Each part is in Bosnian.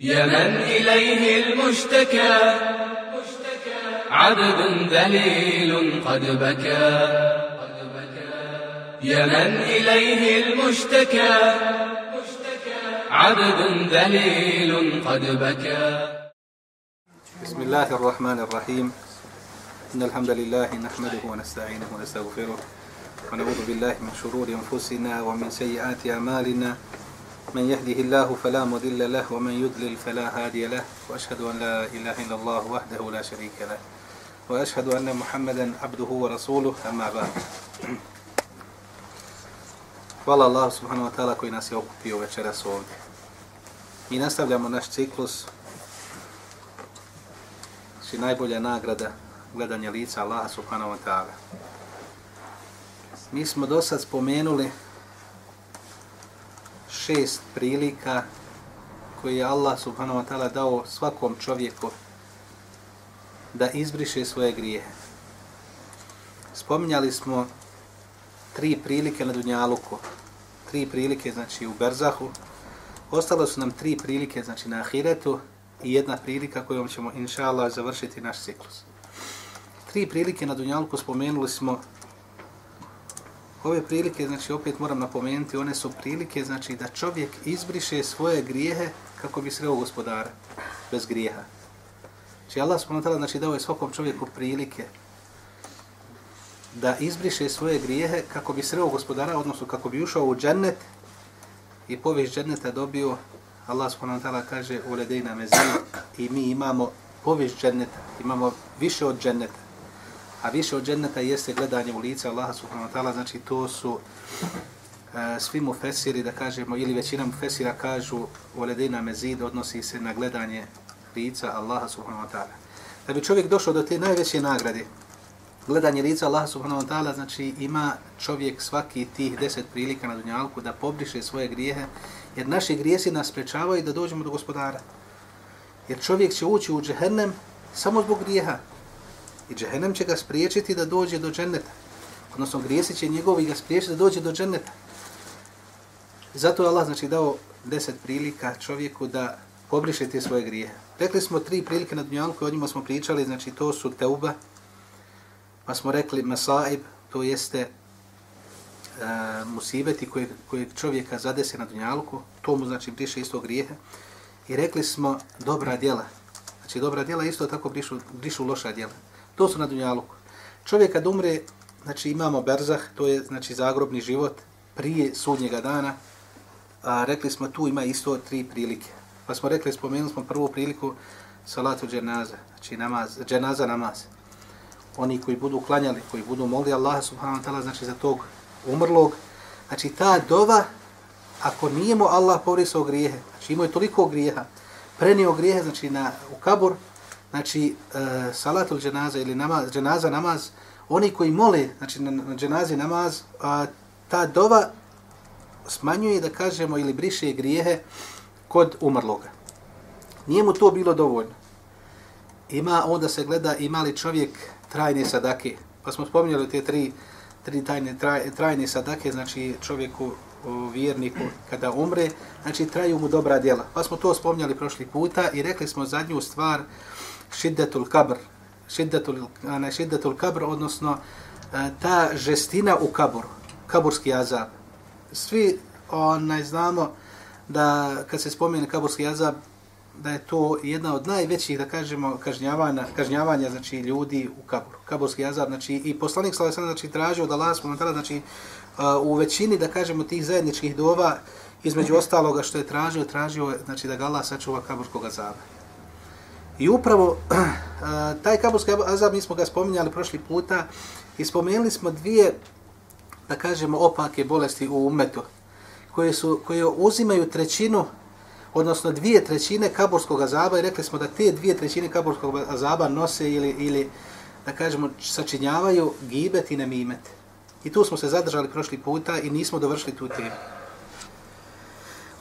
يا من إليه المشتكى. عبد ذليل قد بكى. يا من إليه المشتكى. عبد ذليل قد بكى. بسم الله الرحمن الرحيم. إن الحمد لله نحمده ونستعينه ونستغفره ونعوذ بالله من شرور أنفسنا ومن سيئات أعمالنا. من يهده الله فلا مضل له ومن يضلل فلا هادي له وأشهد أن لا إله إلا الله وحده لا شريك له وأشهد أن محمدا عبده ورسوله أما بعد Hvala Allah subhanahu wa ta'ala koji nas je okupio večeras ovdje. Mi nastavljamo naš ciklus, či najbolja nagrada gledanja lica Allaha subhanahu wa ta'ala. Mi smo do sad spomenuli šest prilika koje je Allah subhanahu wa ta'ala dao svakom čovjeku da izbriše svoje grijehe. Spominjali smo tri prilike na Dunjaluku, tri prilike znači u Berzahu, ostalo su nam tri prilike znači na Ahiretu i jedna prilika kojom ćemo inša Allah završiti naš ciklus. Tri prilike na Dunjaluku spomenuli smo Ove prilike, znači opet moram napomenuti, one su prilike znači da čovjek izbriše svoje grijehe kako bi sreo gospodara bez grijeha. Znači Allah subhanahu znači dao je svakom čovjeku prilike da izbriše svoje grijehe kako bi sreo gospodara, odnosno kako bi ušao u džennet i povijest dženneta dobio, Allah subhanahu ta'ala kaže u ledejna mezina i mi imamo povijest dženneta, imamo više od dženneta. A više od dženneta jeste gledanje u lice Allaha subhanahu wa ta'ala, znači to su e, svi mu fesiri, da kažemo, ili većina mu fesira kažu u ledejna mezid odnosi se na gledanje lica Allaha subhanahu wa ta'ala. Da bi čovjek došao do te najveće nagrade, gledanje lica Allaha subhanahu wa ta'ala, znači ima čovjek svaki tih deset prilika na dunjalku da pobriše svoje grijehe, jer naši grijesi nas sprečavaju da dođemo do gospodara. Jer čovjek će ući u džehennem samo zbog grijeha. I džehennem će ga spriječiti da dođe do dženneta. Odnosno grijesi će njegovi ga spriječiti da dođe do dženneta. Zato je Allah znači, dao deset prilika čovjeku da pobriše te svoje grije. Rekli smo tri prilike na dunjalku, o njima smo pričali, znači to su teuba, pa smo rekli masaib, to jeste e, musibeti koje, koje čovjeka zadese na dunjalku, to mu znači briše isto grijehe. I rekli smo dobra djela. Znači dobra djela isto tako brišu, brišu loša djela. To su na dunjaluku. Čovjek kad umre, znači imamo berzah, to je znači zagrobni život prije sudnjega dana, a rekli smo tu ima isto tri prilike. Pa smo rekli, spomenuli smo prvu priliku salatu dženaza, znači namaz, dženaza namaz oni koji budu klanjali, koji budu molili Allah subhanahu wa ta'ala, znači za tog umrlog, znači ta dova, ako nije mu Allah povrisao grijehe, znači imao je toliko grijeha, prenio grijehe, znači na, u kabur, znači e, salatul dženaza ili namaz, dženaza namaz, oni koji mole, znači na, na dženazi namaz, a, ta dova smanjuje, da kažemo, ili briše grijehe kod umrloga. Nije mu to bilo dovoljno. Ima onda se gleda ima li čovjek trajne sadake. Pa smo spominjali te tri, tri tajne, traj, trajne sadake, znači čovjeku, o, vjerniku, kada umre, znači traju mu dobra djela. Pa smo to spominjali prošli puta i rekli smo zadnju stvar, šiddetul kabr, šiddetul, ne, šiddetul kabr, odnosno ta žestina u kaburu, kaburski azab. Svi onaj, znamo da kad se spomene kaburski azab, da je to jedna od najvećih, da kažemo, kažnjavanja, kažnjavanja znači, ljudi u kaburu. Kaburski azab, znači, i poslanik Slava znači, tražio da Allah spomentala, znači, u većini, da kažemo, tih zajedničkih dova, između ostaloga što je tražio, tražio, znači, da ga Allah sačuva kaburskog azaba. I upravo, eh, taj kaburski azab, mi smo ga spominjali prošli puta, i spomenuli smo dvije, da kažemo, opake bolesti u umetu, koje, su, koje uzimaju trećinu odnosno dvije trećine kaburskog azaba i rekli smo da te dvije trećine kaburskog azaba nose ili, ili da kažemo, sačinjavaju gibet i nemimet. I tu smo se zadržali prošli puta i nismo dovršili tu temu.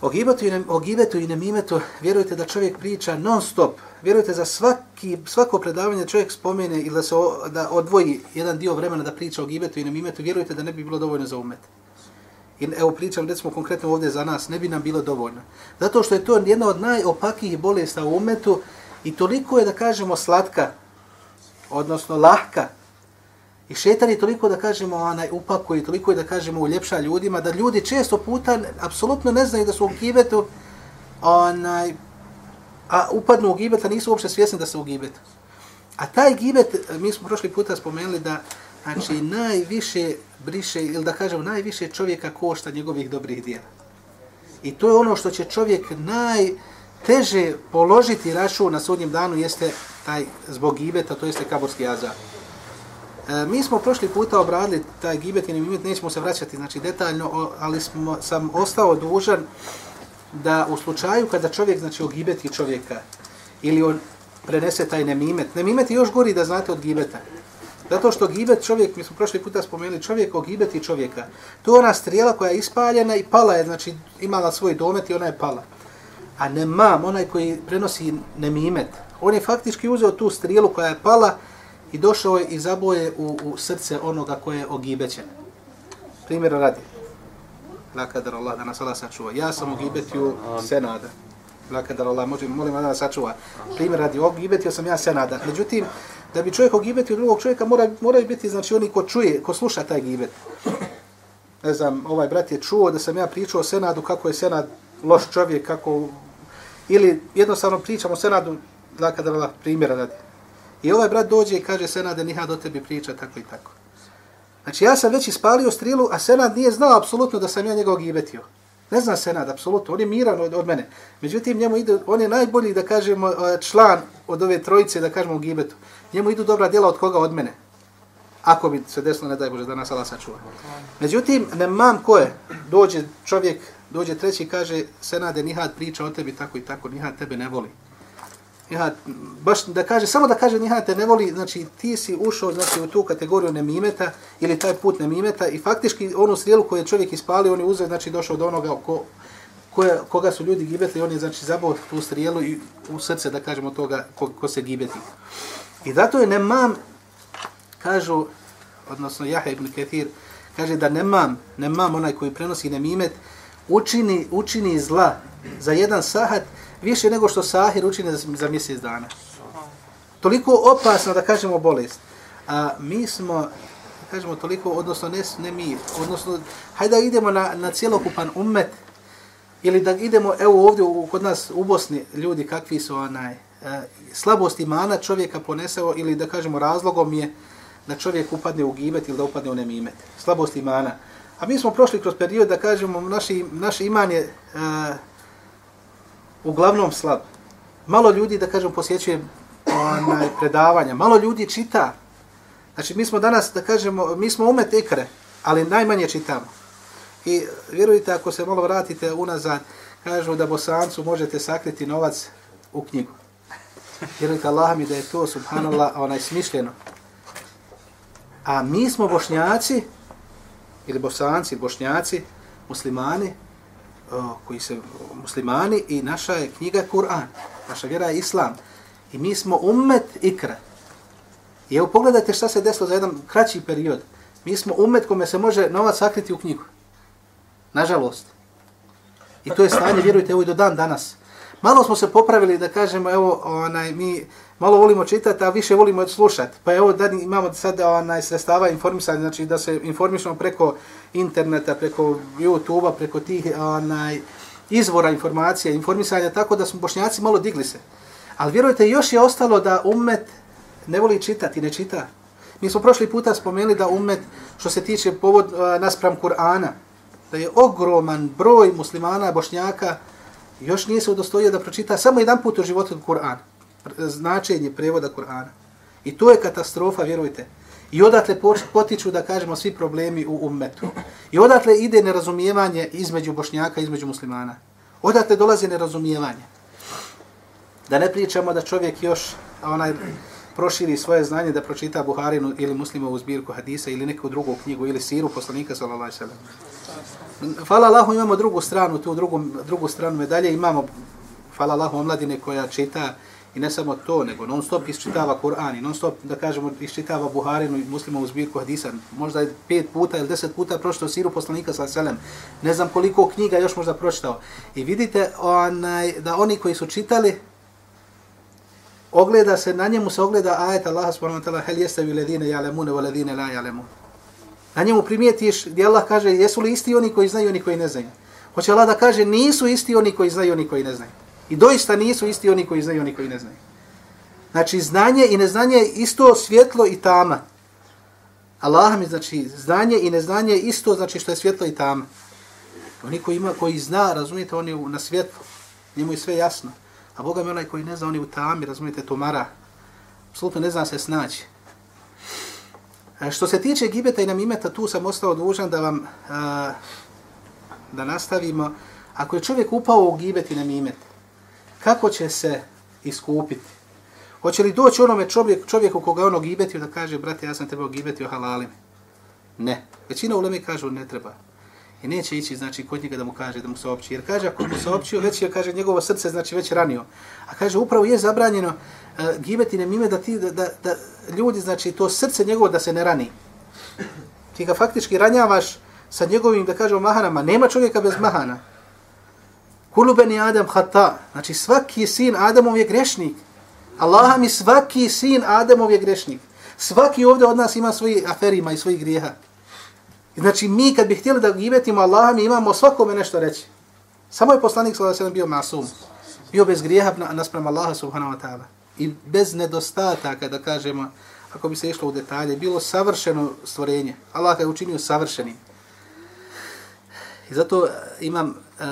O gibetu, i, ne, o gibetu i nemimetu vjerujte da čovjek priča non stop. Vjerujte za svaki, svako predavanje čovjek spomene ili da se o, da odvoji jedan dio vremena da priča o gibetu i nemimetu, vjerujte da ne bi bilo dovoljno za umet. i evo pričam recimo konkretno ovdje za nas, ne bi nam bilo dovoljno. Zato što je to jedna od najopakijih bolesta u umetu i toliko je da kažemo slatka, odnosno lahka, I šetan je toliko da kažemo onaj upako i toliko je da kažemo uljepša ljudima da ljudi često puta apsolutno ne znaju da su u gibetu onaj a upadnu u gibet, a nisu uopšte svjesni da su u gibetu. A taj gibet, mi smo prošli puta spomenuli da znači, najviše briše, ili da kažemo, najviše čovjeka košta njegovih dobrih dijela. I to je ono što će čovjek najteže položiti račun na sudnjem danu, jeste taj zbog gibeta, to jeste kaborski azar. E, mi smo prošli puta obradili taj gibet i nemimet, nećemo se vraćati znači, detaljno, ali smo, sam ostao dužan da u slučaju kada čovjek znači ogibeti čovjeka ili on prenese taj nemimet, nemimet je još gori da znate od gibeta. Zato što gibet čovjek, mi smo prošli puta spomenuli, čovjek ogibeti čovjeka. To je ona strijela koja je ispaljena i pala je, znači imala svoj domet i ona je pala. A nemam, onaj koji prenosi nemimet, on je faktički uzeo tu strijelu koja je pala i došao je i zaboje u, u srce onoga koje je ogibećen. Primjer radi. Lakadar Allah da nas Allah sačuva. Ja sam ogibetio Senada. Lakadar Allah, možem, molim da nas sačuva. Primjer radi, ogibetio sam ja Senada. Međutim, da bi čovjek ogibetio drugog čovjeka, mora, moraju biti znači oni ko čuje, ko sluša taj gibet. Ne znam, ovaj brat je čuo da sam ja pričao o Senadu, kako je Senad loš čovjek, kako... Ili jednostavno pričamo o Senadu, Lakadar Allah, primjera radi. I ovaj brat dođe i kaže Senade, niha do tebi priča, tako i tako. Znači ja sam već ispalio strilu, a Senad nije znao apsolutno da sam ja njegov gibetio. Ne zna Senad, apsolutno, on je miran od, od mene. Međutim, njemu ide, on je najbolji, da kažemo, e, član od ove trojice, da kažemo, u gibetu. Njemu idu dobra djela od koga? Od mene. Ako bi se desilo, ne daj Bože, da nas Allah sačuva. Međutim, ne mam ko je, dođe čovjek, dođe treći i kaže, Senade, Nihad priča o tebi tako i tako, Nihad tebe ne voli ja, baš da kaže, samo da kaže njiha te ne voli, znači ti si ušao znači, u tu kategoriju nemimeta ili taj put nemimeta i faktički onu strijelu koju je čovjek ispalio, on je uzeo, znači došao do onoga ko, koje, koga su ljudi gibetli, on je znači zabao tu strijelu i u srce, da kažemo toga, ko, ko se gibeti. I zato je nemam, kažu, odnosno Jahe ibn Ketir, kaže da nemam, nemam onaj koji prenosi nemimet, učini, učini zla za jedan sahat, više nego što sahir učine za, za mjesec dana. Toliko opasno da kažemo bolest. A mi smo, kažemo toliko, odnosno ne, ne mi, odnosno, hajde da idemo na, na cijelokupan umet, ili da idemo, evo ovdje u, kod nas u Bosni, ljudi kakvi su onaj, e, slabost imana čovjeka poneseo, ili da kažemo razlogom je da čovjek upadne u gibet ili da upadne u nemimet. Slabost imana. A mi smo prošli kroz period da kažemo, naši, naš iman je, e, uglavnom slab. Malo ljudi, da kažem, posjećuje onaj, predavanja, malo ljudi čita. Znači, mi smo danas, da kažemo, mi smo umet ikre, ali najmanje čitamo. I vjerujte, ako se malo vratite unazad, kažu da bosancu možete sakriti novac u knjigu. Vjerujte Allah mi da je to, subhanallah, onaj smišljeno. A mi smo bošnjaci, ili bosanci, bošnjaci, muslimani, koji se muslimani i naša je knjiga Kur'an. Naša vjera je Islam. I mi smo ummet ikra. I evo pogledajte šta se desilo za jedan kraći period. Mi smo ummet kome se može novac sakriti u knjigu. Nažalost. I to je stanje, vjerujte, evo i do dan danas. Malo smo se popravili da kažemo, evo, onaj, mi malo volimo čitati, a više volimo slušati. Pa evo, da imamo sad onaj, sredstava informisanja, znači da se informišemo preko interneta, preko YouTube-a, preko tih onaj, izvora informacija, informisanja, tako da smo bošnjaci malo digli se. Ali vjerujte, još je ostalo da umet ne voli čitati, ne čita. Mi smo prošli puta spomenuli da umet, što se tiče povod naspram Kur'ana, da je ogroman broj muslimana, bošnjaka, još nije se udostojio da pročita samo jedan put u životu Kur'an. Značenje prevoda Kur'ana. I to je katastrofa, vjerujte. I odatle potiču da kažemo svi problemi u ummetu. I odatle ide nerazumijevanje između bošnjaka i između muslimana. Odatle dolazi nerazumijevanje. Da ne pričamo da čovjek još onaj proširi svoje znanje da pročita Buharinu ili muslimovu zbirku hadisa ili neku drugu knjigu ili siru poslanika sallallahu alejhi ve sellem. Hvala Allahu imamo drugu stranu, tu drugu, drugu stranu medalje imamo hvala Allahu omladine koja čita I ne samo to, nego non stop isčitava Kur'an i non stop, da kažemo, isčitava Buharinu i muslimovu zbirku hadisa. Možda je pet puta ili deset puta pročitao siru poslanika sa selem. Ne znam koliko knjiga još možda pročitao. I vidite onaj, da oni koji su čitali, ogleda se, na njemu se ogleda ajet Allaha subhanahu wa ta'ala hel jeste vi ledine jalemune wa ledine la jalemune. Na njemu primijetiš gdje Allah kaže jesu li isti oni koji znaju i oni koji ne znaju. Hoće Allah da kaže nisu isti oni koji znaju i oni koji ne znaju. I doista nisu isti oni koji znaju i oni koji ne znaju. Znači znanje i neznanje je isto svjetlo i tama. Allah mi znači znanje i neznanje je isto znači što je svjetlo i tama. Oni koji ima koji zna, razumijete, oni na svjetlu. Njemu je sve jasno. A Boga mi onaj koji ne zna, oni u tami, razumijete, tomara. Absolutno ne zna se snaći. E, što se tiče gibeta i namimeta, tu sam ostao dužan da vam a, da nastavimo. Ako je čovjek upao u gibet i namimet, kako će se iskupiti? Hoće li doći onome čovjek, čovjeku koga ono gibetio da kaže, brate, ja sam trebao gibetio o? Ne. Većina u Leme kažu, ne treba. I neće ići, znači, kod njega da mu kaže, da mu se opći. Jer kaže, ako mu se općio, već je, kaže, njegovo srce, znači, već ranio. A kaže, upravo je zabranjeno E, uh, gibeti ne mime da ti, da, da, da, ljudi, znači, to srce njegovo da se ne rani. Ti ga faktički ranjavaš sa njegovim, da kažemo, mahanama. Nema čovjeka bez mahana. Kulubeni Adam hata. Znači, svaki sin Adamov je grešnik. Allaha mi svaki sin Adamov je grešnik. Svaki ovdje od nas ima svoji aferima i svoji grijeha. Znači, mi kad bi htjeli da gibetimo Allaha, mi imamo svakome nešto reći. Samo je poslanik s.a.v. bio masum. Bio bez grijeha naspram Allaha subhanahu wa ta'ala. I bez nedostataka, da kažemo, ako bi se išlo u detalje, bilo savršeno stvorenje. Allah ga je učinio savršenim. I zato eh, imam uh,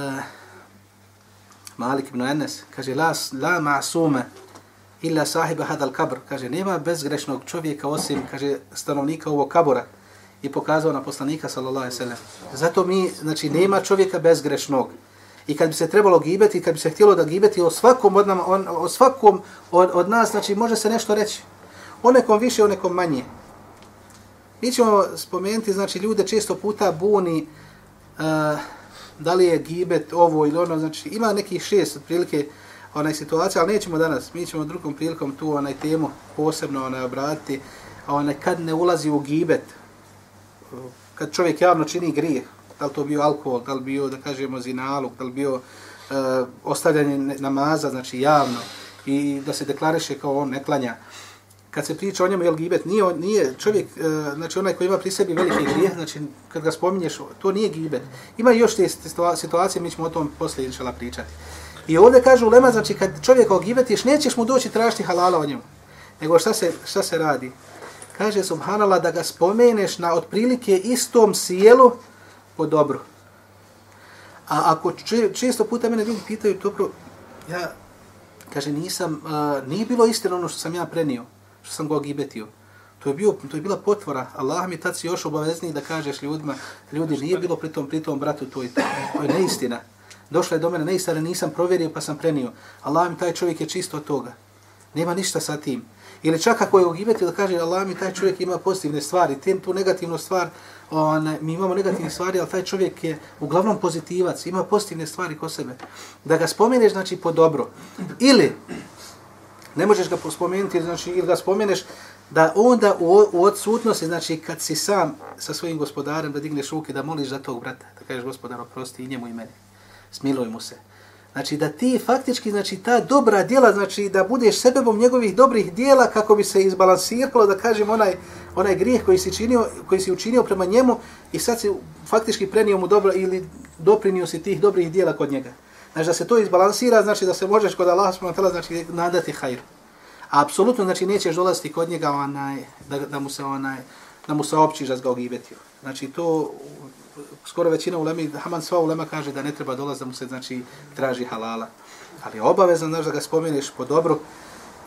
Malik ibn Enes, kaže, la, la ma'sume illa sahiba hadal kabr. Kaže, nema bezgrešnog čovjeka osim, kaže, stanovnika ovog kabura i pokazao na poslanika sallallahu alejhi ve sellem. Zato mi znači nema čovjeka bezgrešnog. I kad bi se trebalo gibeti, kad bi se htjelo da gibeti o svakom od, nam, on, o svakom od, od nas, znači može se nešto reći. O nekom više, o nekom manje. Mi ćemo spomenuti, znači ljude često puta buni uh, da li je gibet ovo ili ono, znači ima nekih šest otprilike onaj situacija, ali nećemo danas, mi ćemo drugom prilikom tu onaj temu posebno onaj obratiti, onaj kad ne ulazi u gibet, kad čovjek javno čini grijeh, da li to bio alkohol, da li bio, da kažemo, zinaluk, da li bio e, ostavljanje namaza, znači javno, i da se deklariše kao on ne klanja. Kad se priča o njemu, jel gibet, nije, nije čovjek, e, znači onaj koji ima pri sebi veliki grijeh, znači kad ga spominješ, to nije gibet. Ima još te situacije, mi ćemo o tom poslije inšala pričati. I ovdje kaže ulema, znači kad čovjek ogibetiš, nećeš mu doći tražiti halala o njemu. Nego šta se, šta se radi? kaže subhanallah da ga spomeneš na otprilike istom sjelu po dobru. A ako često puta mene ljudi pitaju, dobro, ja, kaže, nisam, uh, nije bilo istina ono što sam ja prenio, što sam ga gibetio. To je, bio, to je bila potvora. Allah mi tad si još obavezni da kažeš ljudima, ljudi, nije bilo pri tom, pri tom bratu, to je, to je neistina. Došla je do mene neistina, nisam provjerio pa sam prenio. Allah mi taj čovjek je čisto od toga. Nema ništa sa tim. Ili čak ako je ogibeti da kaže Allah mi taj čovjek ima pozitivne stvari, tem tu negativnu stvar, on, mi imamo negativne stvari, ali taj čovjek je uglavnom pozitivac, ima pozitivne stvari ko sebe. Da ga spomeneš, znači, po dobro. Ili, ne možeš ga spomenuti, znači, ili ga spomeneš, da onda u, u odsutnosti, znači, kad si sam sa svojim gospodarem, da digneš ruke, da moliš za tog brata, da kažeš gospodar, oprosti i njemu i meni. Smiluj mu se. Znači da ti faktički, znači ta dobra djela, znači da budeš sebebom njegovih dobrih djela kako bi se izbalansiralo, da kažem, onaj, onaj grijeh koji si, činio, koji si učinio prema njemu i sad si faktički prenio mu dobro ili doprinio si tih dobrih djela kod njega. Znači da se to izbalansira, znači da se možeš kod Allah s.w.t. znači nadati hajru. A apsolutno znači nećeš dolaziti kod njega onaj, da, da mu se onaj, da mu se općiš da ga ogibetio. Znači to skoro većina ulema, Haman sva ulema kaže da ne treba dolaz da mu se znači traži halala. Ali obavezno znaš da ga spomeniš po dobru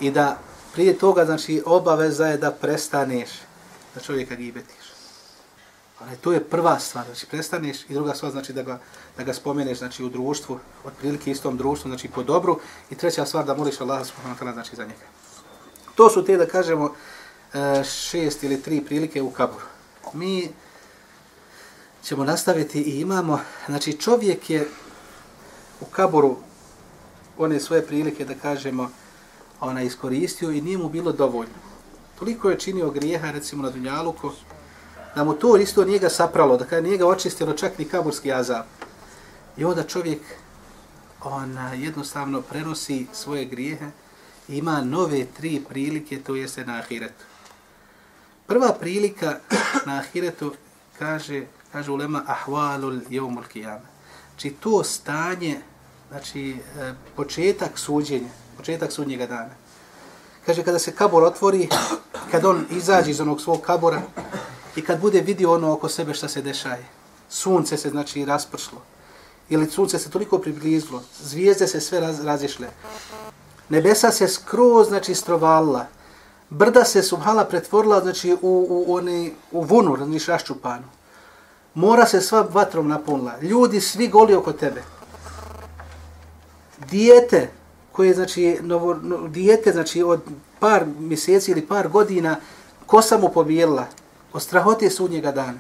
i da prije toga znači obaveza je da prestaneš da čovjeka gibetiš. Ali to je prva stvar, znači prestaneš i druga stvar znači da ga, da ga spomeneš znači u društvu, otprilike istom društvu, znači po dobru i treća stvar da moliš Allah subhanahu wa znači za njega. To su te da kažemo e, šest ili tri prilike u kaburu. Mi ćemo nastaviti i imamo, znači čovjek je u kaboru one svoje prilike da kažemo ona iskoristio i nije mu bilo dovoljno. Toliko je činio grijeha, recimo na Dunjaluku, da mu to isto nije ga sapralo, da kada nije ga očistilo čak ni kaburski azab. I onda čovjek ona jednostavno prenosi svoje grijehe i ima nove tri prilike, to jeste na ahiretu. Prva prilika na ahiretu kaže, kaže ulema ahvalul jevmul kijame. Znači to stanje, znači e, početak suđenja, početak sudnjega dana. Kaže kada se kabor otvori, kad on izađe iz onog svog kabora i kad bude vidio ono oko sebe šta se dešaje. Sunce se znači raspršlo. Ili sunce se toliko približilo, zvijezde se sve raz, razišle. Nebesa se skroz znači strovalila brda se subhala pretvorila znači u, u, one, u vunu, znači raščupanu. Mora se sva vatrom napunila. Ljudi svi goli oko tebe. Dijete, koje znači, novo, no, dijete znači od par mjeseci ili par godina, kosa mu pobijela od strahote sudnjega dana.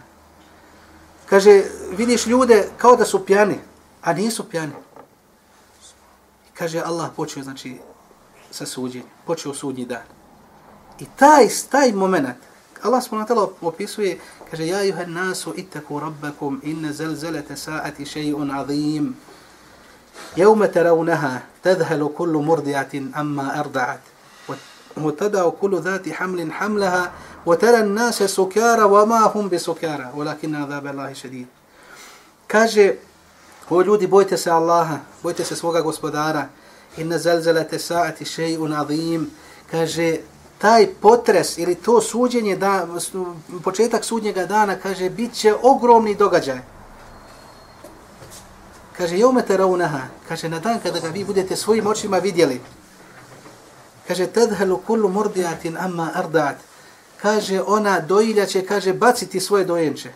Kaže, vidiš ljude kao da su pjani, a nisu pjani. Kaže, Allah počeo, znači, sa suđenjem, počeo sudnji dan. I taj, taj moment, Allah na telo opisuje, kaže, Ja juha nasu ittaku rabbakum inne zelzelete sa'ati še'un azim. Jevme teravneha, tadhalu kullu murdijatin amma arda'at. وتدع كل ذات حمل حملها وترى الناس سكارى وما هم بسكارى ولكن عذاب الله شديد kaže o ljudi bojte se Allaha bojte se svoga gospodara inna zalzalata sa'ati shay'un azim kaže taj potres ili to suđenje, da, početak sudnjega dana, kaže, bit će ogromni događaj. Kaže, jeumete raunaha, kaže, na dan kada ga vi budete svojim očima vidjeli, kaže, tadhalu kullu mordijatin amma ardaat, kaže, ona doilja će, kaže, baciti svoje dojenče.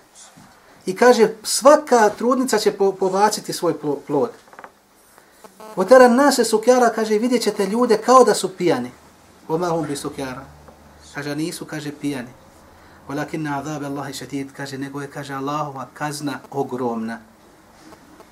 I kaže, svaka trudnica će po, povaciti svoj plod. Otara nase sukjara, kaže, vidjet ćete ljude kao da su pijani. Oma hum bi sukjara. Kaže, nisu, kaže, pijani. Walakin na azab Allahi šatid, kaže, nego je, kaže, Allahova kazna ogromna.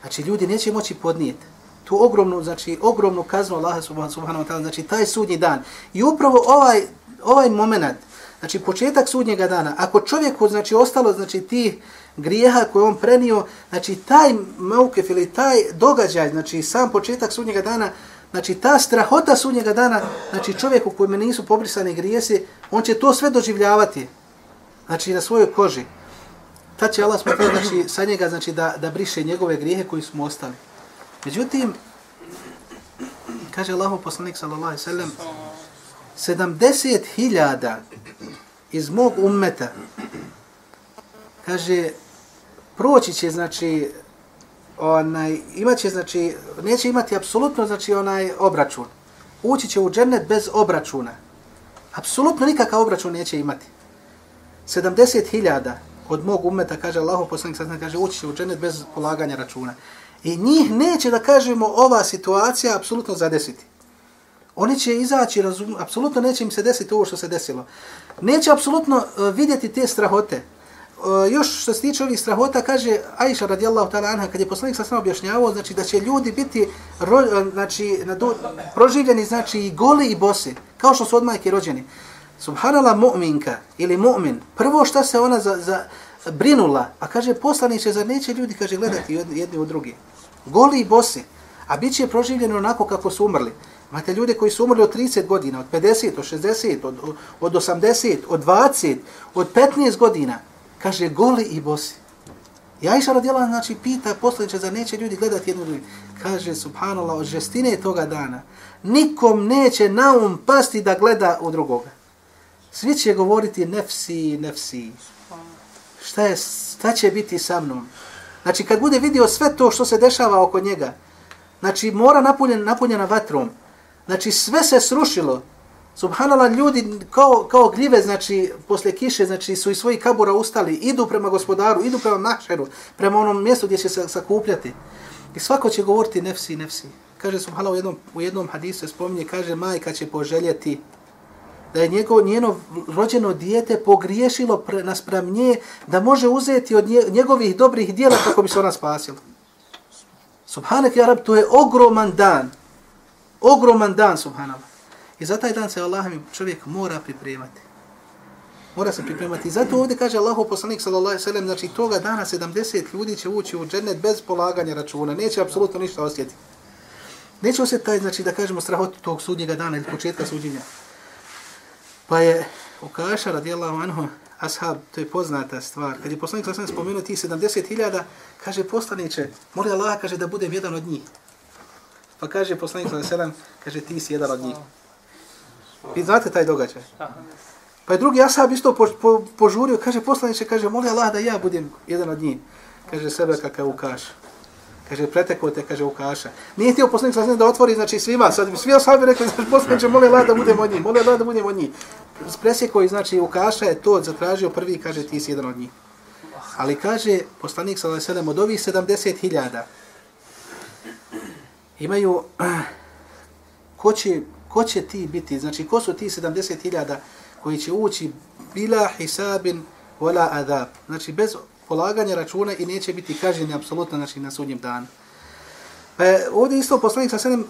Znači, ljudi neće moći podnijeti tu ogromnu, znači, ogromnu kaznu Allaha subhanahu wa ta'ala, znači, taj sudnji dan. I upravo ovaj, ovaj moment, znači, početak sudnjega dana, ako čovjeku, znači, ostalo, znači, ti grijeha koje on prenio, znači, taj maukef ili taj događaj, znači, sam početak sudnjega dana, Znači, ta strahota sunnjega dana, znači čovjek u kojem nisu pobrisani grijesi, on će to sve doživljavati. Znači, na svojoj koži. Ta će Allah smutati, znači, sa njega, znači, da, da briše njegove grijehe koji su mu ostali. Međutim, kaže Allah poslanik, sallallahu alaihi sallam, 70.000 iz mog ummeta, kaže, proći će, znači, onaj, imaće, znači, neće imati apsolutno, znači, onaj obračun. Ući će u džennet bez obračuna. Apsolutno nikakav obračun neće imati. 70.000 od mog umeta, kaže Allahu poslanik sad kaže, ući će u džennet bez polaganja računa. I njih neće, da kažemo, ova situacija apsolutno zadesiti. Oni će izaći, razum, apsolutno neće im se desiti ovo što se desilo. Neće apsolutno eh, vidjeti te strahote. Eh, još što se tiče ovih strahota, kaže Aisha radijallahu ta'ala anha, kad je poslanik sa objašnjavao, znači da će ljudi biti ro, eh, znači, nadu, proživljeni, znači i goli i bosi, kao što su od majke rođeni. Subhanala mu'minka ili mu'min, prvo što se ona za, za brinula, a kaže poslaniće, zar neće ljudi, kaže, gledati jedni u drugi. Goli i bosi, a bit će proživljeni onako kako su umrli. Imate ljude koji su umrli od 30 godina, od 50, od 60, od, od 80, od 20, od 15 godina kaže goli i bosi. I Aisha radijala, znači, pita poslaniče, za neće ljudi gledati jednu drugi. Kaže, subhanallah, od žestine toga dana, nikom neće na um pasti da gleda u drugoga. Svi će govoriti nefsi, nefsi. Šta, je, šta će biti sa mnom? Znači, kad bude vidio sve to što se dešava oko njega, znači, mora napunjen, napunjena vatrom, znači, sve se srušilo, Subhanallah, ljudi kao, kao gljive, znači, posle kiše, znači, su iz svojih kabura ustali, idu prema gospodaru, idu prema mahšeru, prema onom mjestu gdje će se sakupljati. I svako će govoriti nefsi, nefsi. Kaže Subhanallah, u jednom, u jednom hadisu se spominje, kaže, majka će poželjeti da je njegov, njeno rođeno dijete pogriješilo pre, naspram nje, da može uzeti od nje, njegovih dobrih dijela kako bi se ona spasila. Subhanak, ja rab, to je ogroman dan. Ogroman dan, Subhanallah. I za taj dan se Allah mi čovjek mora pripremati. Mora se pripremati. I zato ovdje kaže Allahu poslanik sallallahu alejhi ve sellem, znači toga dana 70 ljudi će ući u džennet bez polaganja računa. Neće apsolutno ništa osjetiti. Neće osjetiti taj, znači da kažemo strahotu tog sudnjega dana ili početka suđenja. Pa je Ukaša radijallahu anhu ashab, to je poznata stvar. Kad je poslanik sallallahu alejhi ve spomenuo ti 70.000, kaže poslanice, moli Allah kaže da budem jedan od njih. Pa kaže poslanik sallallahu alejhi ve sellem, kaže ti si jedan od njih. Vi znate taj događaj? Pa je drugi ashab isto po, po, požurio, kaže poslaniče, kaže, moli Allah da ja budem jedan od njih. Kaže, sebe kakav ukaš. Kaže, preteko te, kaže, ukaša. Nije htio poslanik sa da otvori, znači svima, sad svi ashabi rekli, znači poslaniče, moli Allah da budem od njih, moli Allah da budem od njih. Presjeko i znači ukaša je to zatražio prvi, kaže, ti si jedan od njih. Ali kaže, poslanik sa sedem od ovih 70.000 imaju, ko će, ko će ti biti, znači ko su ti 70.000 koji će ući bila hisabin wala adab. Znači bez polaganja računa i neće biti kažnjeni apsolutno znači, na sudnjem danu. Pa je, ovdje isto poslanik sa sedem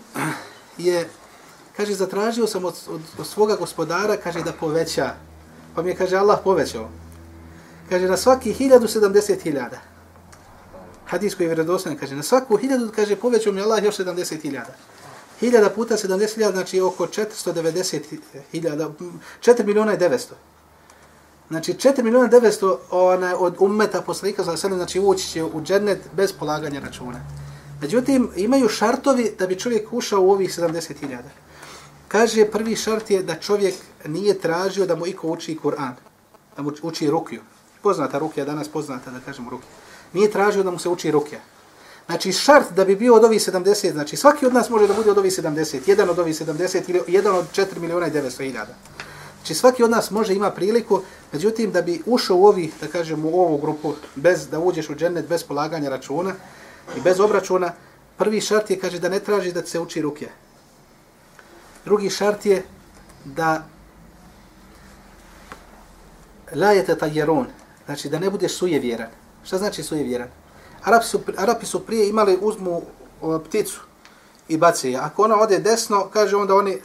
je, kaže, zatražio sam od, od, od svoga gospodara, kaže, da poveća. Pa mi je, kaže, Allah povećao. Kaže, na svaki hiljadu sedamdeset hiljada. Hadis koji je vredostan, kaže, na svaku hiljadu, kaže, povećao mi Allah još sedamdeset hiljada. Hiljada puta 70.000, znači oko 490.000, 4 miliona i 900. Znači 4 miliona 900 ona, od ummeta poslanika za sebe, znači ući će u džennet bez polaganja računa. Međutim, imaju šartovi da bi čovjek ušao u ovih 70.000. Kaže, prvi šart je da čovjek nije tražio da mu iko uči Kur'an, da mu uči rukiju. Poznata rukija, danas poznata da kažemo rukija. Nije tražio da mu se uči rukija. Znači šart da bi bio od ovih 70, znači svaki od nas može da bude od ovih 70, jedan od ovih 70 ili jedan od 4 miliona i 900 hiljada. Znači svaki od nas može ima priliku, međutim da bi ušao u ovih, da kažem, u ovu grupu, bez da uđeš u džennet, bez polaganja računa i bez obračuna, prvi šart je, kaže, da ne traži da se uči ruke. Drugi šart je da lajete tajeron, znači da ne budeš sujevjeran. Šta znači sujevjeran? Arapi su, Arapi su prije imali, uzmu o, pticu i bace je. Ako ona ode desno, kaže onda oni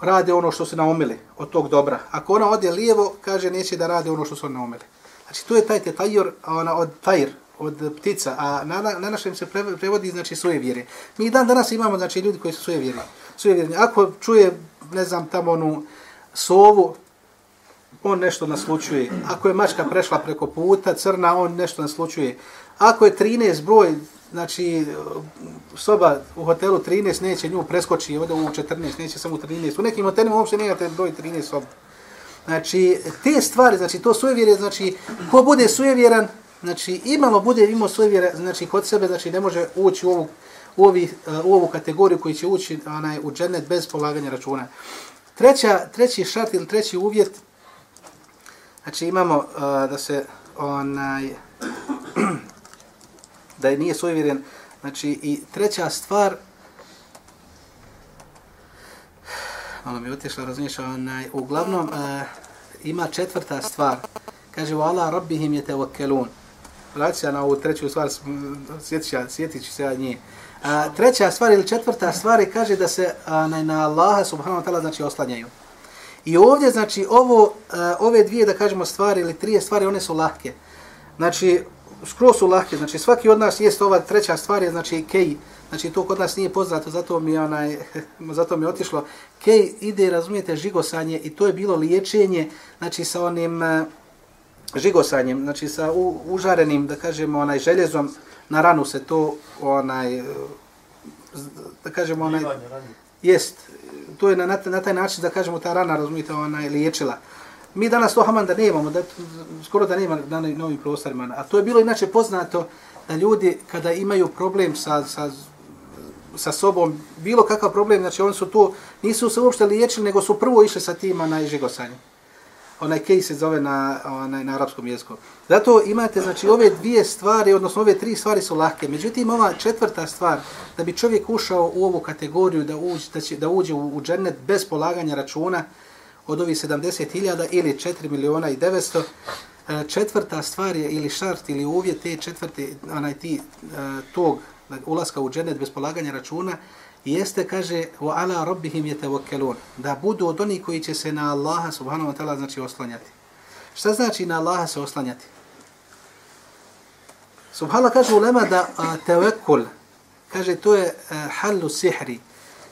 rade ono što su naumili od tog dobra. Ako ona ode lijevo, kaže neće da rade ono što su naumili. Znači tu je taj tetajor, ona od tajr, od ptica, a na, na, na našem se prevodi znači svoje vjere. Mi dan danas imamo znači ljudi koji su svoje vjere. Svoje vjere. Ako čuje, ne znam, tamo onu sovu, on nešto naslučuje. Ako je mačka prešla preko puta, crna, on nešto naslučuje. Ako je 13 broj, znači soba u hotelu 13 neće nju preskoči, ovdje u 14 neće samo u 13. U nekim hotelima uopšte nemate broj 13 soba. Znači, te stvari, znači to sujevjere, znači ko bude sujevjeran, znači imalo bude imao sujevjere, znači kod sebe, znači ne može ući u ovu, u, ovi, u ovu kategoriju koji će ući onaj, u džennet bez polaganja računa. Treća, treći šart ili treći uvjet, znači imamo uh, da se onaj, da je nije sujevjeren. Znači, i treća stvar, malo mi je otišla, razumiješ, onaj, uglavnom, e, ima četvrta stvar. Kaže, u Allah rabbihim je tevakelun. Vraći se na ovu treću stvar, sjetit ću se ja nje. A, treća stvar ili četvrta stvar je, kaže da se a, na, na Allaha subhanahu wa ta'ala znači oslanjaju. I ovdje, znači, ovo, a, ove dvije, da kažemo, stvari ili trije stvari, one su lahke. Znači, skroz su lahke. Znači svaki od nas jest ova treća stvar je znači kej. Znači to kod nas nije poznato, zato mi onaj zato mi otišlo. Kej ide, razumijete, žigosanje i to je bilo liječenje, znači sa onim uh, žigosanjem, znači sa u, užarenim, da kažemo, onaj željezom na ranu se to onaj da kažemo onaj jest to je na, na taj način da kažemo ta rana razumijete onaj liječila Mi danas to hamanda nemamo, da, skoro da nema na novim prostorima. A to je bilo inače poznato da ljudi kada imaju problem sa, sa, sa sobom, bilo kakav problem, znači oni su tu, nisu se uopšte liječili, nego su prvo išli sa tima na žigosanje. Onaj kej se zove na, onaj, na arapskom jeziku. Zato imate, znači, ove dvije stvari, odnosno ove tri stvari su lahke. Međutim, ova četvrta stvar, da bi čovjek ušao u ovu kategoriju, da uđe, da će, da uđe u, u džennet bez polaganja računa, od ovih 70.000 ili 4 miliona i 900. E, četvrta stvar je ili šart ili uvjet te četvrte, onaj ti, e, tog ulaska u dženet bez polaganja računa, jeste, kaže, wa ala rabbihim yatawakkalun, da budu od onih koji će se na Allaha subhanahu wa ta'ala znači oslanjati. Šta znači na Allaha se oslanjati? Subhanallah kaže ulema da a, tevekul, kaže to je e, a, halu sihri,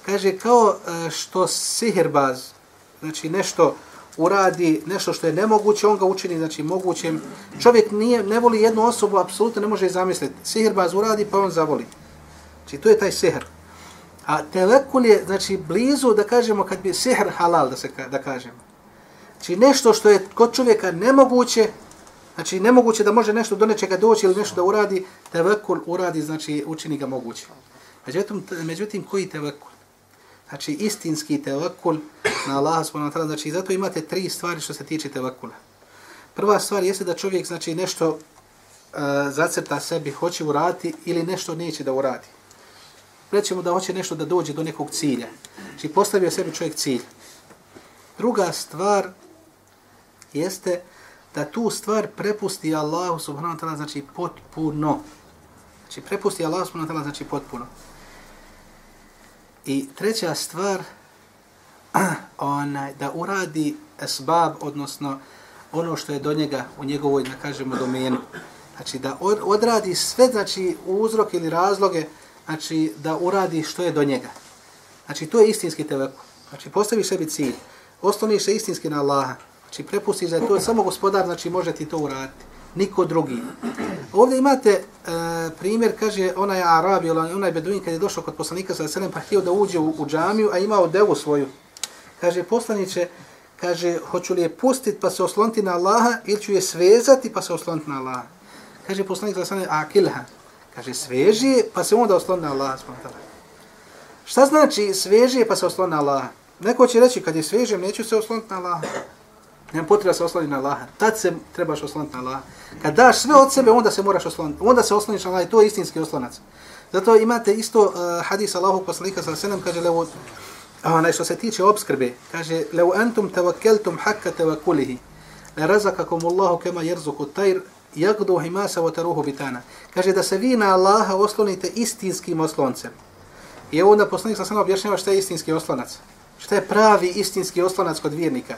kaže kao a, što sihirbaz, znači nešto uradi, nešto što je nemoguće, on ga učini, znači mogućim. Čovjek nije, ne voli jednu osobu, apsolutno ne može zamisliti. Sihirbaz uradi pa on zavoli. Znači to je taj sihr. A telekul je, znači, blizu, da kažemo, kad bi sihr halal, da se da kažemo. Znači, nešto što je kod čovjeka nemoguće, znači, nemoguće da može nešto do nečega doći ili nešto da uradi, tevekul uradi, znači, učini ga moguće. Međutim, međutim koji tevekul? Znači, istinski tevakul na Allah, subhanahu znači, zato imate tri stvari što se tiče tevakula. Prva stvar jeste da čovjek, znači, nešto uh, zacrta sebi, hoće uraditi ili nešto neće da uradi rećemo da hoće nešto da dođe do nekog cilja. Znači postavio sebi čovjek cilj. Druga stvar jeste da tu stvar prepusti Allahu subhanahu wa ta'ala znači potpuno. Znači prepusti Allahu subhanahu wa ta'ala znači potpuno. I treća stvar onaj, da uradi esbab, odnosno ono što je do njega u njegovoj, da kažemo, domenu. Znači da odradi sve, znači uzrok ili razloge, znači da uradi što je do njega. Znači to je istinski tevekul. Znači postavi sebi cilj, osloniš se istinski na Allaha, znači prepustiš da je to samo gospodar, znači može ti to uraditi. Niko drugi. Ovdje imate e, primjer, kaže onaj Arabi, onaj Beduin kad je došao kod poslanika sa selem pa htio da uđe u, u džamiju, a imao devu svoju. Kaže poslaniće, kaže hoću li je pustiti pa se osloniti na Allaha ili ću je svezati pa se osloniti na Allaha. Kaže poslanik sa selem, akilha, Kaže, sveži pa se onda osloni na Allah. Šta znači sveži pa se osloni na Allaha? Neko će reći, kad je svežem, neću se osloniti na Allaha. Nema potreba se osloniti na Allaha. Tad se trebaš osloniti na Allaha. Kad daš sve od sebe, onda se moraš osloniti. Onda se osloniš na Allaha i to je istinski oslonac. Zato imate isto uh, hadis Allahu poslanika sa selam kaže, levo, onaj što se tiče obskrbe, kaže, levo antum tawakkaltum hakka tawakkulihi la razakakum Allahu kama at-tayr yaqdu himasa wa taruhu bitana. Kaže da se vi na Allaha oslonite istinskim osloncem. I onda poslanik sa selam objašnjava šta je istinski oslonac. Šta je pravi istinski oslonac kod vjernika.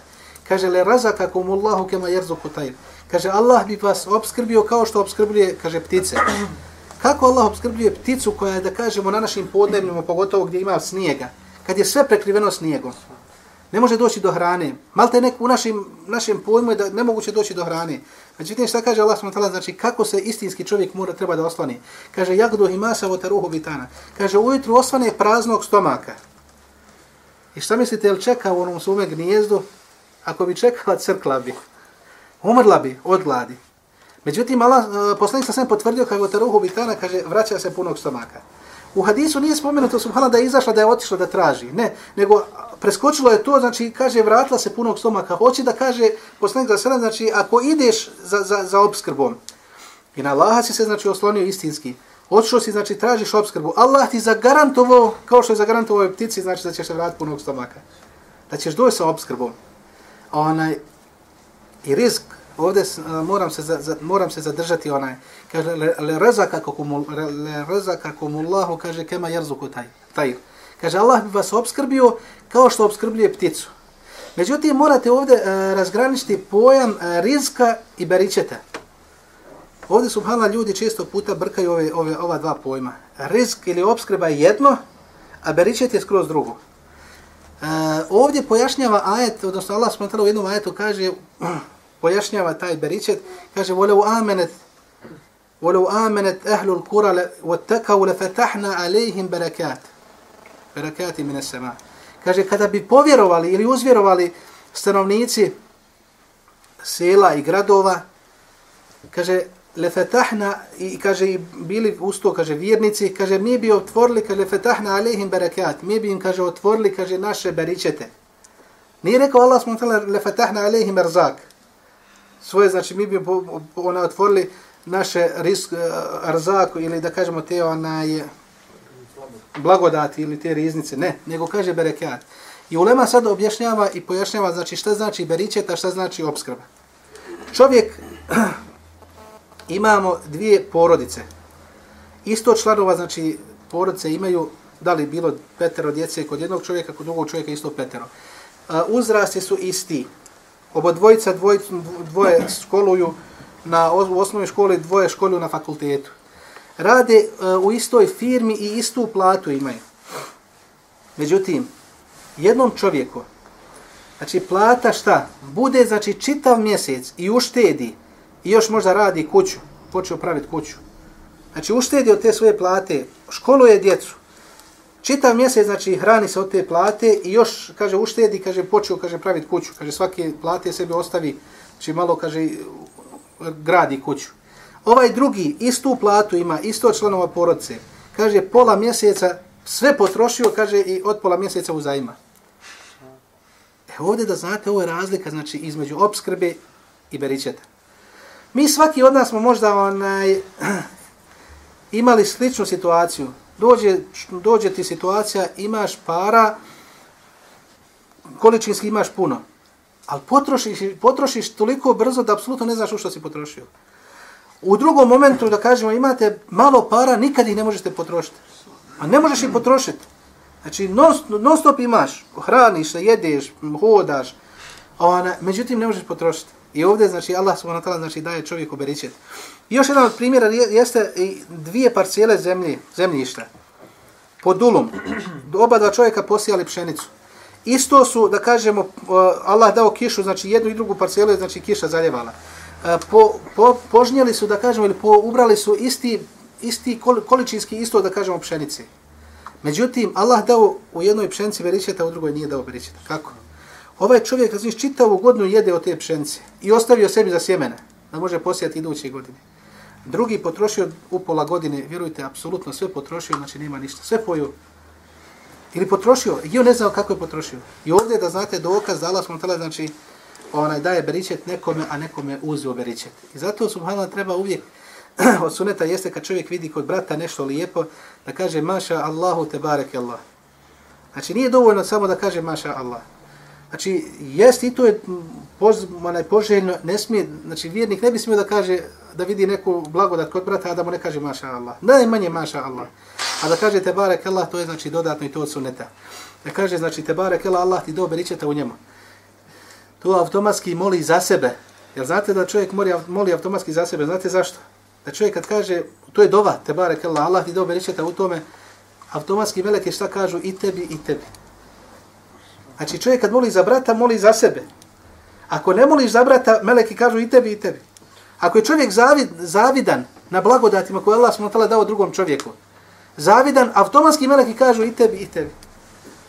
Kaže le razakakum Allahu kema jerzuku tajr. Kaže Allah bi vas obskrbio kao što obskrbljuje, kaže ptice. Kako Allah obskrbljuje pticu koja je, da kažemo, na našim podnebljima, pogotovo gdje ima snijega, kad je sve prekriveno snijegom ne može doći do hrane. Malte nek u našim, našem pojmu je da nemoguće doći do hrane. Međutim, šta kaže Allah s.w.t. znači kako se istinski čovjek mora treba da oslani. Kaže, jagdu imasa votaruhu bitana. Kaže, ujutru osvane praznog stomaka. I šta mislite, jel čeka u onom svome gnijezdu? Ako bi čekala, crkla bi. Umrla bi od gladi. Međutim, Allah, e, poslanik sa sve potvrdio kako ta ruhu bitana, kaže, vraća se punog stomaka. U hadisu nije spomenuto subhana da je izašla, da je otišla da traži. Ne, nego preskočilo je to, znači, kaže, vratila se punog stomaka. Hoće da kaže, poslanik za sada, znači, ako ideš za, za, za obskrbom, i na Allaha si se, znači, oslonio istinski, otišao si, znači, tražiš obskrbu, Allah ti zagarantovao, kao što je zagarantovao ptici, znači, da ćeš se vratiti punog stomaka. Da ćeš doći sa obskrbom. Onaj, i risk, ovdje moram se, za, za, moram se zadržati onaj, kaže, le, le rezaka kumul, le rezaka kumullahu, kaže, kema jerzuku taj, taj. Kaže, Allah bi vas obskrbio kao što obskrbljuje pticu. Međutim, morate ovdje uh, razgraničiti pojam uh, rizka i beričeta. Ovdje, subhala, ljudi često puta brkaju ove, ove, ova dva pojma. Rizk ili obskrba je jedno, a beričet je skroz drugo. E, ovdje pojašnjava ajet, odnosno Allah s.w.t. u jednom ajetu kaže, pojašnjava taj beričet, kaže, volev amenet, volev amenet ahlul kura, vattakav lefatahna alejhim berakat. Berakati mine sema. Kaže, kada bi povjerovali ili uzvjerovali stanovnici sela i gradova, kaže, lefetahna, i kaže, i bili usto, kaže, vjernici, kaže, mi bi otvorili, kaže, lefetahna alehim barakat, mi bi im, kaže, otvorili, kaže, naše beričete. Nije rekao Allah smo tala, lefetahna alehim erzak. Svoje, znači, mi bi ona otvorili naše risk, eh, erzak ili da kažemo te onaj, blagodati ili te riznice, ne, nego kaže berekat. I ulema sad objašnjava i pojašnjava znači šta znači beričeta, šta znači obskrba. Čovjek, imamo dvije porodice. Isto članova, znači porodice imaju da li bilo petero djece kod jednog čovjeka, kod drugog čovjeka isto petero. Uzrasti su isti. Obo dvojica dvoj, dvoje školuju na u osnovnoj školi, dvoje školuju na fakultetu. Rade e, u istoj firmi i istu platu imaju. Međutim, jednom čovjeku, znači plata šta? Bude znači čitav mjesec i uštedi i još možda radi kuću, počeo praviti kuću. Znači uštedi od te svoje plate, školuje djecu, čitav mjesec znači hrani se od te plate i još kaže uštedi, kaže počeo kaže praviti kuću, kaže svake plate sebi ostavi, znači malo kaže gradi kuću. Ovaj drugi istu platu ima, isto članova porodice, kaže pola mjeseca sve potrošio, kaže i od pola mjeseca uzajma. E ovdje da znate, ovo je razlika znači između obskrbe i beričeta. Mi svaki od nas smo možda onaj, imali sličnu situaciju. Dođe, dođe ti situacija, imaš para, količinski imaš puno, ali potrošiš, potrošiš toliko brzo da apsolutno ne znaš u što si potrošio. U drugom momentu, da kažemo, imate malo para, nikad ih ne možete potrošiti. A ne možeš ih potrošiti. Znači, non, non stop imaš, hraniš se, jedeš, hodaš, ona, međutim ne možeš potrošiti. I ovdje, znači, Allah subhanahu wa ta'ala znači, daje čovjeku beričet. I još jedan od primjera jeste i dvije parcijele zemlje, zemljišta. Pod dulom. Oba dva čovjeka posijali pšenicu. Isto su, da kažemo, Allah dao kišu, znači jednu i drugu parcijelu, znači kiša zaljevala. E, po, po, požnjeli su, da kažemo, ili po, ubrali su isti, isti količinski isto, da kažemo, pšenice. Međutim, Allah dao u jednoj pšenici beričeta, u drugoj nije dao beričeta. Kako? Ovaj čovjek, znači, čitavu godinu jede od te pšenice i ostavio sebi za sjemene, da može posijati iduće godine. Drugi potrošio u pola godine, vjerujte, apsolutno sve potrošio, znači nema ništa. Sve poju. Ili potrošio, i on ne znao kako je potrošio. I ovdje da znate dokaz da Allah smo tala, znači, onaj daje beričet nekome, a nekome uzio beričet. I zato, subhanallah, treba uvijek od suneta jeste kad čovjek vidi kod brata nešto lijepo, da kaže maša Allahu te barek Allah. Znači nije dovoljno samo da kaže maša Allah. Znači, jest i to je poz, onaj, poželjno, ne smije, znači vjernik ne bi smio da kaže, da vidi neku blagodat kod brata, a da mu ne kaže maša Allah. Najmanje maša Allah. A da kaže te barek Allah, to je znači dodatno i to od suneta. Da kaže, znači te barek Allah, Allah ti dobe ričete u njemu. To automatski moli za sebe. Jer znate da čovjek moli, moli automatski za sebe, znate zašto? Da čovjek kad kaže, to je dova, te barek Allah, Allah ti dobe ričete u tome, automatski meleke šta kažu i tebi i tebi. Znači čovjek kad moli za brata, moli za sebe. Ako ne moliš za brata, meleki kažu i tebi i tebi. Ako je čovjek zavid, zavidan na blagodatima koje Allah smutala dao drugom čovjeku, zavidan, automatski meleki kažu i tebi i tebi.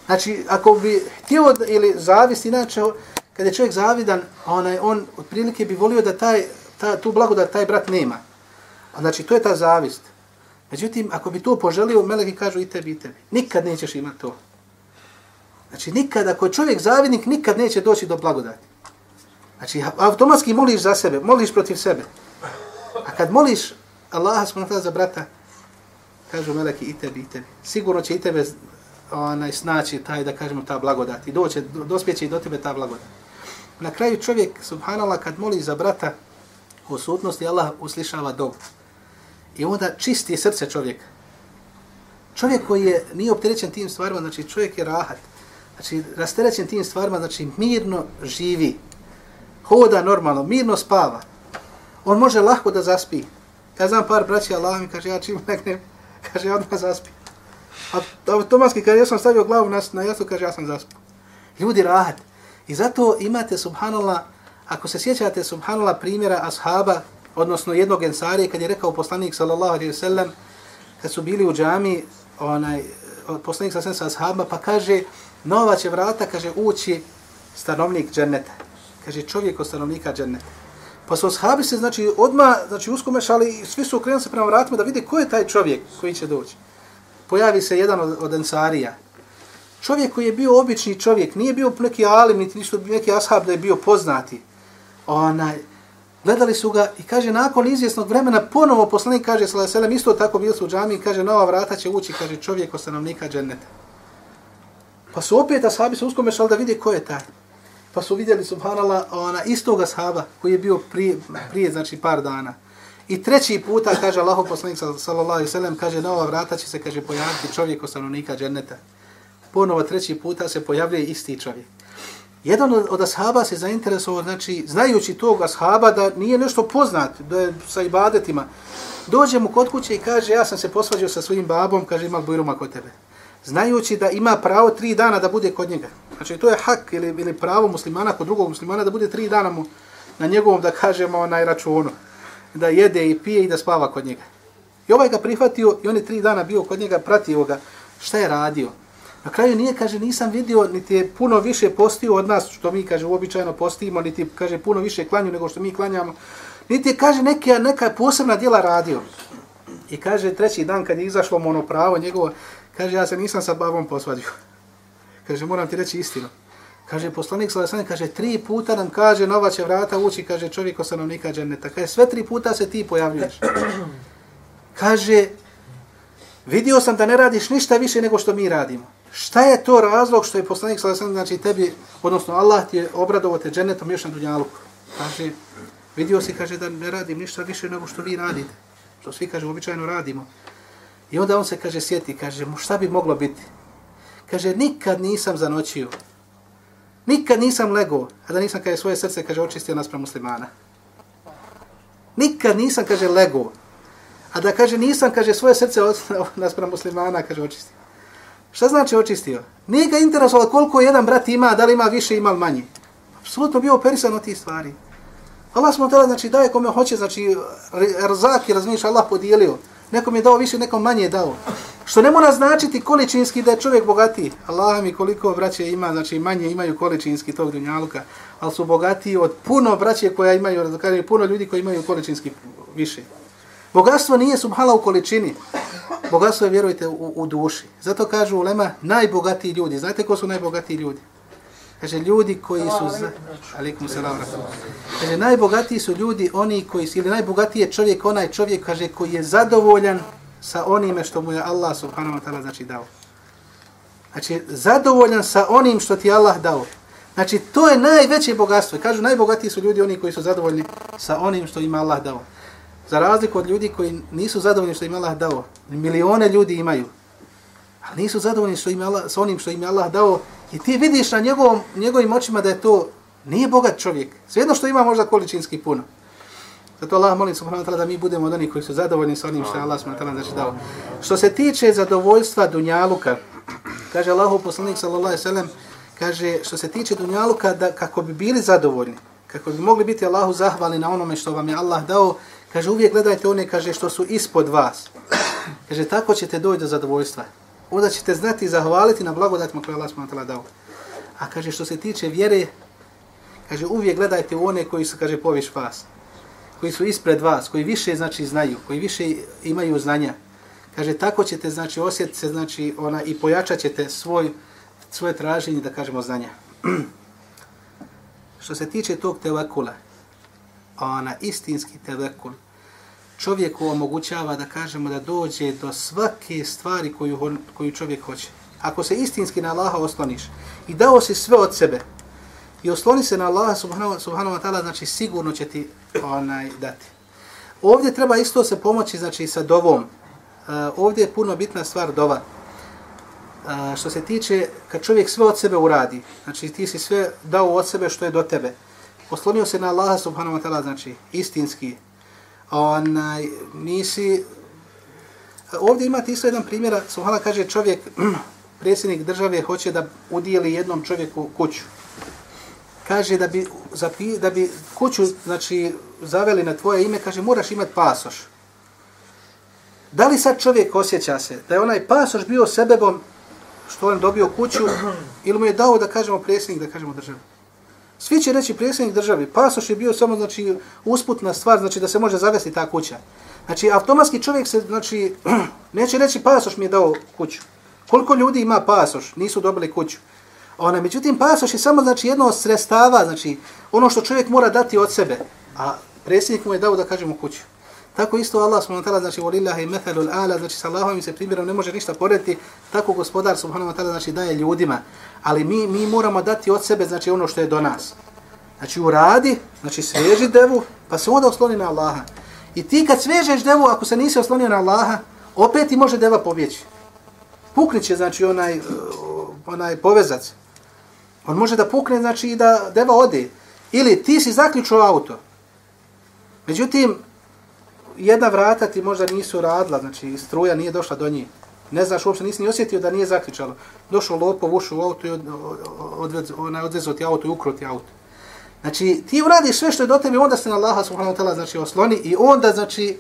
Znači, ako bi htio ili zavist, inače, kad je čovjek zavidan, onaj, on otprilike bi volio da taj, ta, tu blagodat taj brat nema. Znači, to je ta zavist. Međutim, ako bi to poželio, meleki kažu i tebi i tebi. Nikad nećeš imati to. Znači nikad, ako je čovjek zavidnik, nikad neće doći do blagodati. Znači automatski moliš za sebe, moliš protiv sebe. A kad moliš Allaha smutla za brata, kažu meleki i tebi, i tebi. Sigurno će i tebe onaj, snaći taj, da kažemo, ta blagodat. I doće, dospjeće i do tebe ta blagodat. Na kraju čovjek, subhanallah, kad moli za brata, u sutnosti Allah uslišava dobu. I onda čisti srce čovjeka. Čovjek koji je, nije opterećen tim stvarima, znači čovjek je rahat znači rasterećen tim stvarima, znači mirno živi, hoda normalno, mirno spava. On može lahko da zaspi. Ja znam par braća Allah mi kaže, ja čim nekne, kaže, ja odmah zaspi. A automatski, kaže, ja sam stavio glavu na, na jastu, kaže, ja sam zaspao. Ljudi rahat. I zato imate, subhanallah, ako se sjećate, subhanallah, primjera ashaba, odnosno jednog ensarije, kad je rekao poslanik, sallallahu alaihi sallam, kad su bili u džami, onaj, poslanik sa sa ashaba, pa kaže, nova će vrata, kaže, ući stanovnik dženneta. Kaže, čovjek od stanovnika dženneta. Pa su ashabi se, znači, odma znači, uskomešali i svi su okrenuli se prema vratima da vide ko je taj čovjek koji će doći. Pojavi se jedan od, od ensarija. Čovjek koji je bio obični čovjek, nije bio neki alim, niti ništa, neki ashab da je bio poznati. Onaj, gledali su ga i kaže, nakon izvjesnog vremena, ponovo poslanik kaže, sallam, isto tako bili su u džami i kaže, nova vrata će ući, kaže, čovjek od stanovnika dženneta. Pa su opet ashabi se uskome šal da vidi ko je taj. Pa su vidjeli, subhanallah, ona istoga ashaba koji je bio prije, prije znači par dana. I treći puta, kaže Allahov poslanik sallallahu alejhi ve sellem, kaže na ova vrata će se kaže pojaviti čovjek od stanovnika dženneta. Ponovo treći puta se pojavljuje isti čovjek. Jedan od ashaba se zainteresovao, znači, znajući tog ashaba da nije nešto poznat, da je sa ibadetima, dođe mu kod kuće i kaže, ja sam se posvađao sa svojim babom, kaže, ima bujruma kod tebe. Znajući da ima pravo tri dana da bude kod njega. Znači, to je hak ili, ili pravo muslimana kod drugog muslimana da bude tri dana mu na njegovom, da kažemo, na računu. Da jede i pije i da spava kod njega. I ovaj ga prihvatio i on je tri dana bio kod njega, pratio ga. Šta je radio? Na kraju nije, kaže, nisam vidio, niti je puno više postio od nas, što mi, kaže, uobičajeno postimo, niti, kaže, puno više klanju nego što mi klanjamo. Niti je, kaže, neka, neka posebna djela radio. I kaže, treći dan kad je izašlo mu ono pravo njegovo, kaže, ja se nisam sa babom posvadio. Kaže, moram ti reći istinu. Kaže, poslanik Salasani, kaže, tri puta nam kaže, nova će vrata ući, kaže, čovjek osanovnika dženeta. Kaže, sve tri puta se ti pojavljuješ. Kaže, vidio sam da ne radiš ništa više nego što mi radimo. Šta je to razlog što je poslanik Salasani, znači tebi, odnosno Allah ti je obradovo te dženetom još na dunjaluku. Kaže, vidio si, kaže, da ne radim ništa više nego što vi radite. Što svi, kaže, običajno radimo. I onda on se, kaže, sjeti, kaže, mu šta bi moglo biti? Kaže, nikad nisam zanoćio. Nikad nisam lego, a da nisam, kaže, svoje srce, kaže, očistio naspram muslimana. Nikad nisam, kaže, lego, a da, kaže, nisam, kaže, svoje srce naspram muslimana, kaže, očistio. Šta znači očistio? Nije ga interesovalo koliko jedan brat ima, da li ima više, ima manje. Apsolutno bio operisan od tih stvari. Allah smo tada, znači, daje kome hoće, znači, rzak je, razmišlja, Allah podijelio. Nekom je dao više, nekom manje je dao. Što ne mora značiti količinski da je čovjek bogatiji. Allah mi koliko braće ima, znači manje imaju količinski tog dunjaluka, ali su bogatiji od puno braće koja imaju, znači puno ljudi koji imaju količinski više. Bogatstvo nije subhala u količini. Bogatstvo je, vjerujte, u, u duši. Zato kažu ulema, najbogatiji ljudi. Znate ko su najbogatiji ljudi? Kaže, ljudi koji su... Za... Alikum salam. Kaže, najbogatiji su ljudi oni koji su... Ili najbogatiji je čovjek, onaj čovjek, kaže, koji je zadovoljan sa onime što mu je Allah subhanahu wa ta'ala znači dao. Znači, zadovoljan sa onim što ti Allah dao. Znači, to je najveće bogatstvo. Kažu, najbogatiji su ljudi oni koji su zadovoljni sa onim što ima Allah dao. Za razliku od ljudi koji nisu zadovoljni što im Allah dao. Milione ljudi imaju. Ali nisu zadovoljni što im Allah, sa onim što im Allah dao. I ti vidiš na njegovom, njegovim očima da je to nije bogat čovjek. Svejedno što ima možda količinski puno. Zato Allah molim subhanahu wa ta'ala da mi budemo od onih koji su zadovoljni sa onim što je Allah subhanahu wa ta'ala znači dao. Što se tiče zadovoljstva dunjaluka, kaže Allahu poslanik sallallahu alejhi ve sellem, kaže što se tiče dunjaluka da kako bi bili zadovoljni, kako bi mogli biti Allahu zahvalni na onome što vam je Allah dao, kaže uvijek gledajte one kaže što su ispod vas. Kaže tako ćete doći do zadovoljstva. Onda ćete znati zahvaliti na blagodatima koje Allah subhanahu dao. A kaže što se tiče vjere, kaže uvijek gledajte u one koji su kaže poviš vas koji su ispred vas, koji više znači znaju, koji više imaju znanja. Kaže tako ćete znači osjetiti se znači ona i pojačat ćete svoj svoje traženje da kažemo znanja. Što se tiče tog tevakula, ona istinski tevakul, čovjeku omogućava da kažemo da dođe do svake stvari koju, koju čovjek hoće. Ako se istinski na Allaha osloniš i dao si sve od sebe, i osloni se na Allaha subhanahu, subhanahu wa ta'ala, znači sigurno će ti onaj dati. Ovdje treba isto se pomoći znači sa dovom. Uh, ovdje je puno bitna stvar dova. Uh, što se tiče, kad čovjek sve od sebe uradi, znači ti si sve dao od sebe što je do tebe, oslonio se na Allaha subhanahu wa ta'ala, znači istinski, onaj, nisi... Ovdje imate isto jedan primjer, subhanahu kaže čovjek, predsjednik države hoće da udijeli jednom čovjeku kuću kaže da bi, za, da bi kuću znači, zaveli na tvoje ime, kaže moraš imati pasoš. Da li sad čovjek osjeća se da je onaj pasoš bio sebebom što on dobio kuću ili mu je dao da kažemo predsjednik, da kažemo državu? Svi će reći predsjednik državi, pasoš je bio samo znači, usputna stvar, znači da se može zavesti ta kuća. Znači, automatski čovjek se, znači, neće reći pasoš mi je dao kuću. Koliko ljudi ima pasoš, nisu dobili kuću. Ona, međutim, pasoš je samo znači, jedno od sredstava, znači ono što čovjek mora dati od sebe, a predsjednik mu je dao da kažemo kuću. Tako isto Allah subhanahu wa ta'ala, znači volillahi methalul ala, znači sa Allahom se primjerom ne može ništa porediti, tako gospodar subhanahu wa ta'ala znači daje ljudima, ali mi, mi moramo dati od sebe znači ono što je do nas. Znači uradi, znači sveži devu, pa se onda osloni na Allaha. I ti kad svežeš devu, ako se nisi oslonio na Allaha, opet ti može deva pobjeći. Puknit će, znači, onaj, eh, onaj povezac. On može da pukne, znači, i da deva ode. Ili ti si zaključio auto. Međutim, jedna vrata ti možda nisu radila, znači, struja nije došla do njih. Ne znaš, uopšte nisi ni osjetio da nije zaključalo. Došao lopov, ušao u auto i od, odvez, onaj, odvezao ti auto i ukro ti auto. Znači, ti uradiš sve što je do tebe, onda se na Allaha subhanahu wa ta'ala znači, osloni i onda, znači,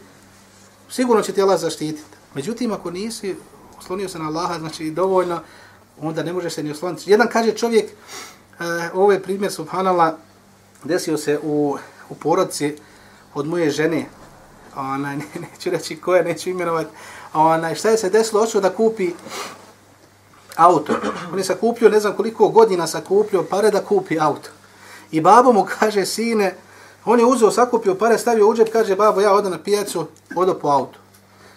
sigurno će ti Allah zaštititi. Međutim, ako nisi oslonio se na Allaha, znači, dovoljno, onda ne možeš se ni osloniti. Jedan kaže čovjek, e, ovo je primjer subhanallah, desio se u, u porodci od moje žene, ona, ne, neću reći koje, neću imenovati, onaj, šta je se desilo, hoću da kupi auto. On je sakupio, ne znam koliko godina sakupio pare da kupi auto. I babo mu kaže, sine, on je uzeo, sakupio pare, stavio u džep, kaže, babo, ja odam na pijacu, odo po auto.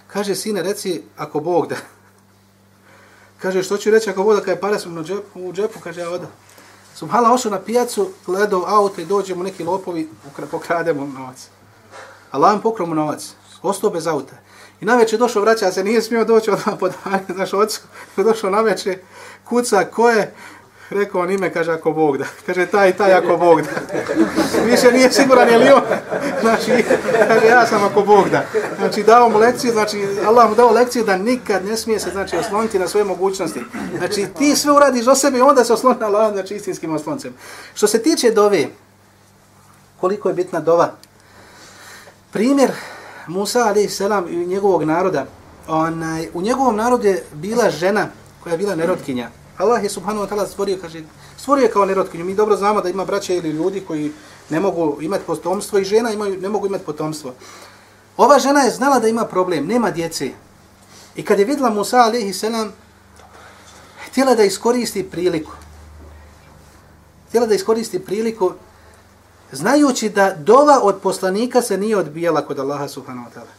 Kaže, sine, reci, ako Bog da. Kaže, što ću reći ako Bog da, kada pare sam u džepu, u džepu, kaže, ja odam. Subhala ošao na pijacu, gledao auto i dođe mu neki lopovi, pokrademo novac. Allah im pokrao mu novac, ostao bez auta. I na večer došao, vraća se, nije smio doći odmah pod znaš, ocu, došao na večer, kuca, ko je, rekao on ime, kaže, ako Bog da. Kaže, taj i taj, ako Bog da. Više nije siguran, je li on? Znači, kaže, ja sam ako Bog da. Znači, dao mu lekciju, znači, Allah mu dao lekciju da nikad ne smije se, znači, osloniti na svoje mogućnosti. Znači, ti sve uradiš o sebi, onda se osloni na Allah, znači, istinskim osloncem. Što se tiče dove, koliko je bitna dova? Primjer Musa, a.s. i njegovog naroda, onaj, u njegovom narodu je bila žena koja je bila nerotkinja. Allah je subhanahu wa ta'ala stvorio, kaže, stvorio je kao nerotkinju. Mi dobro znamo da ima braća ili ljudi koji ne mogu imati potomstvo i žena imaju, ne mogu imati potomstvo. Ova žena je znala da ima problem, nema djece. I kad je vidjela Musa a.s. htjela da iskoristi priliku. Htjela da iskoristi priliku, znajući da dova od poslanika se nije odbijala kod Allaha subhanahu wa ta'ala.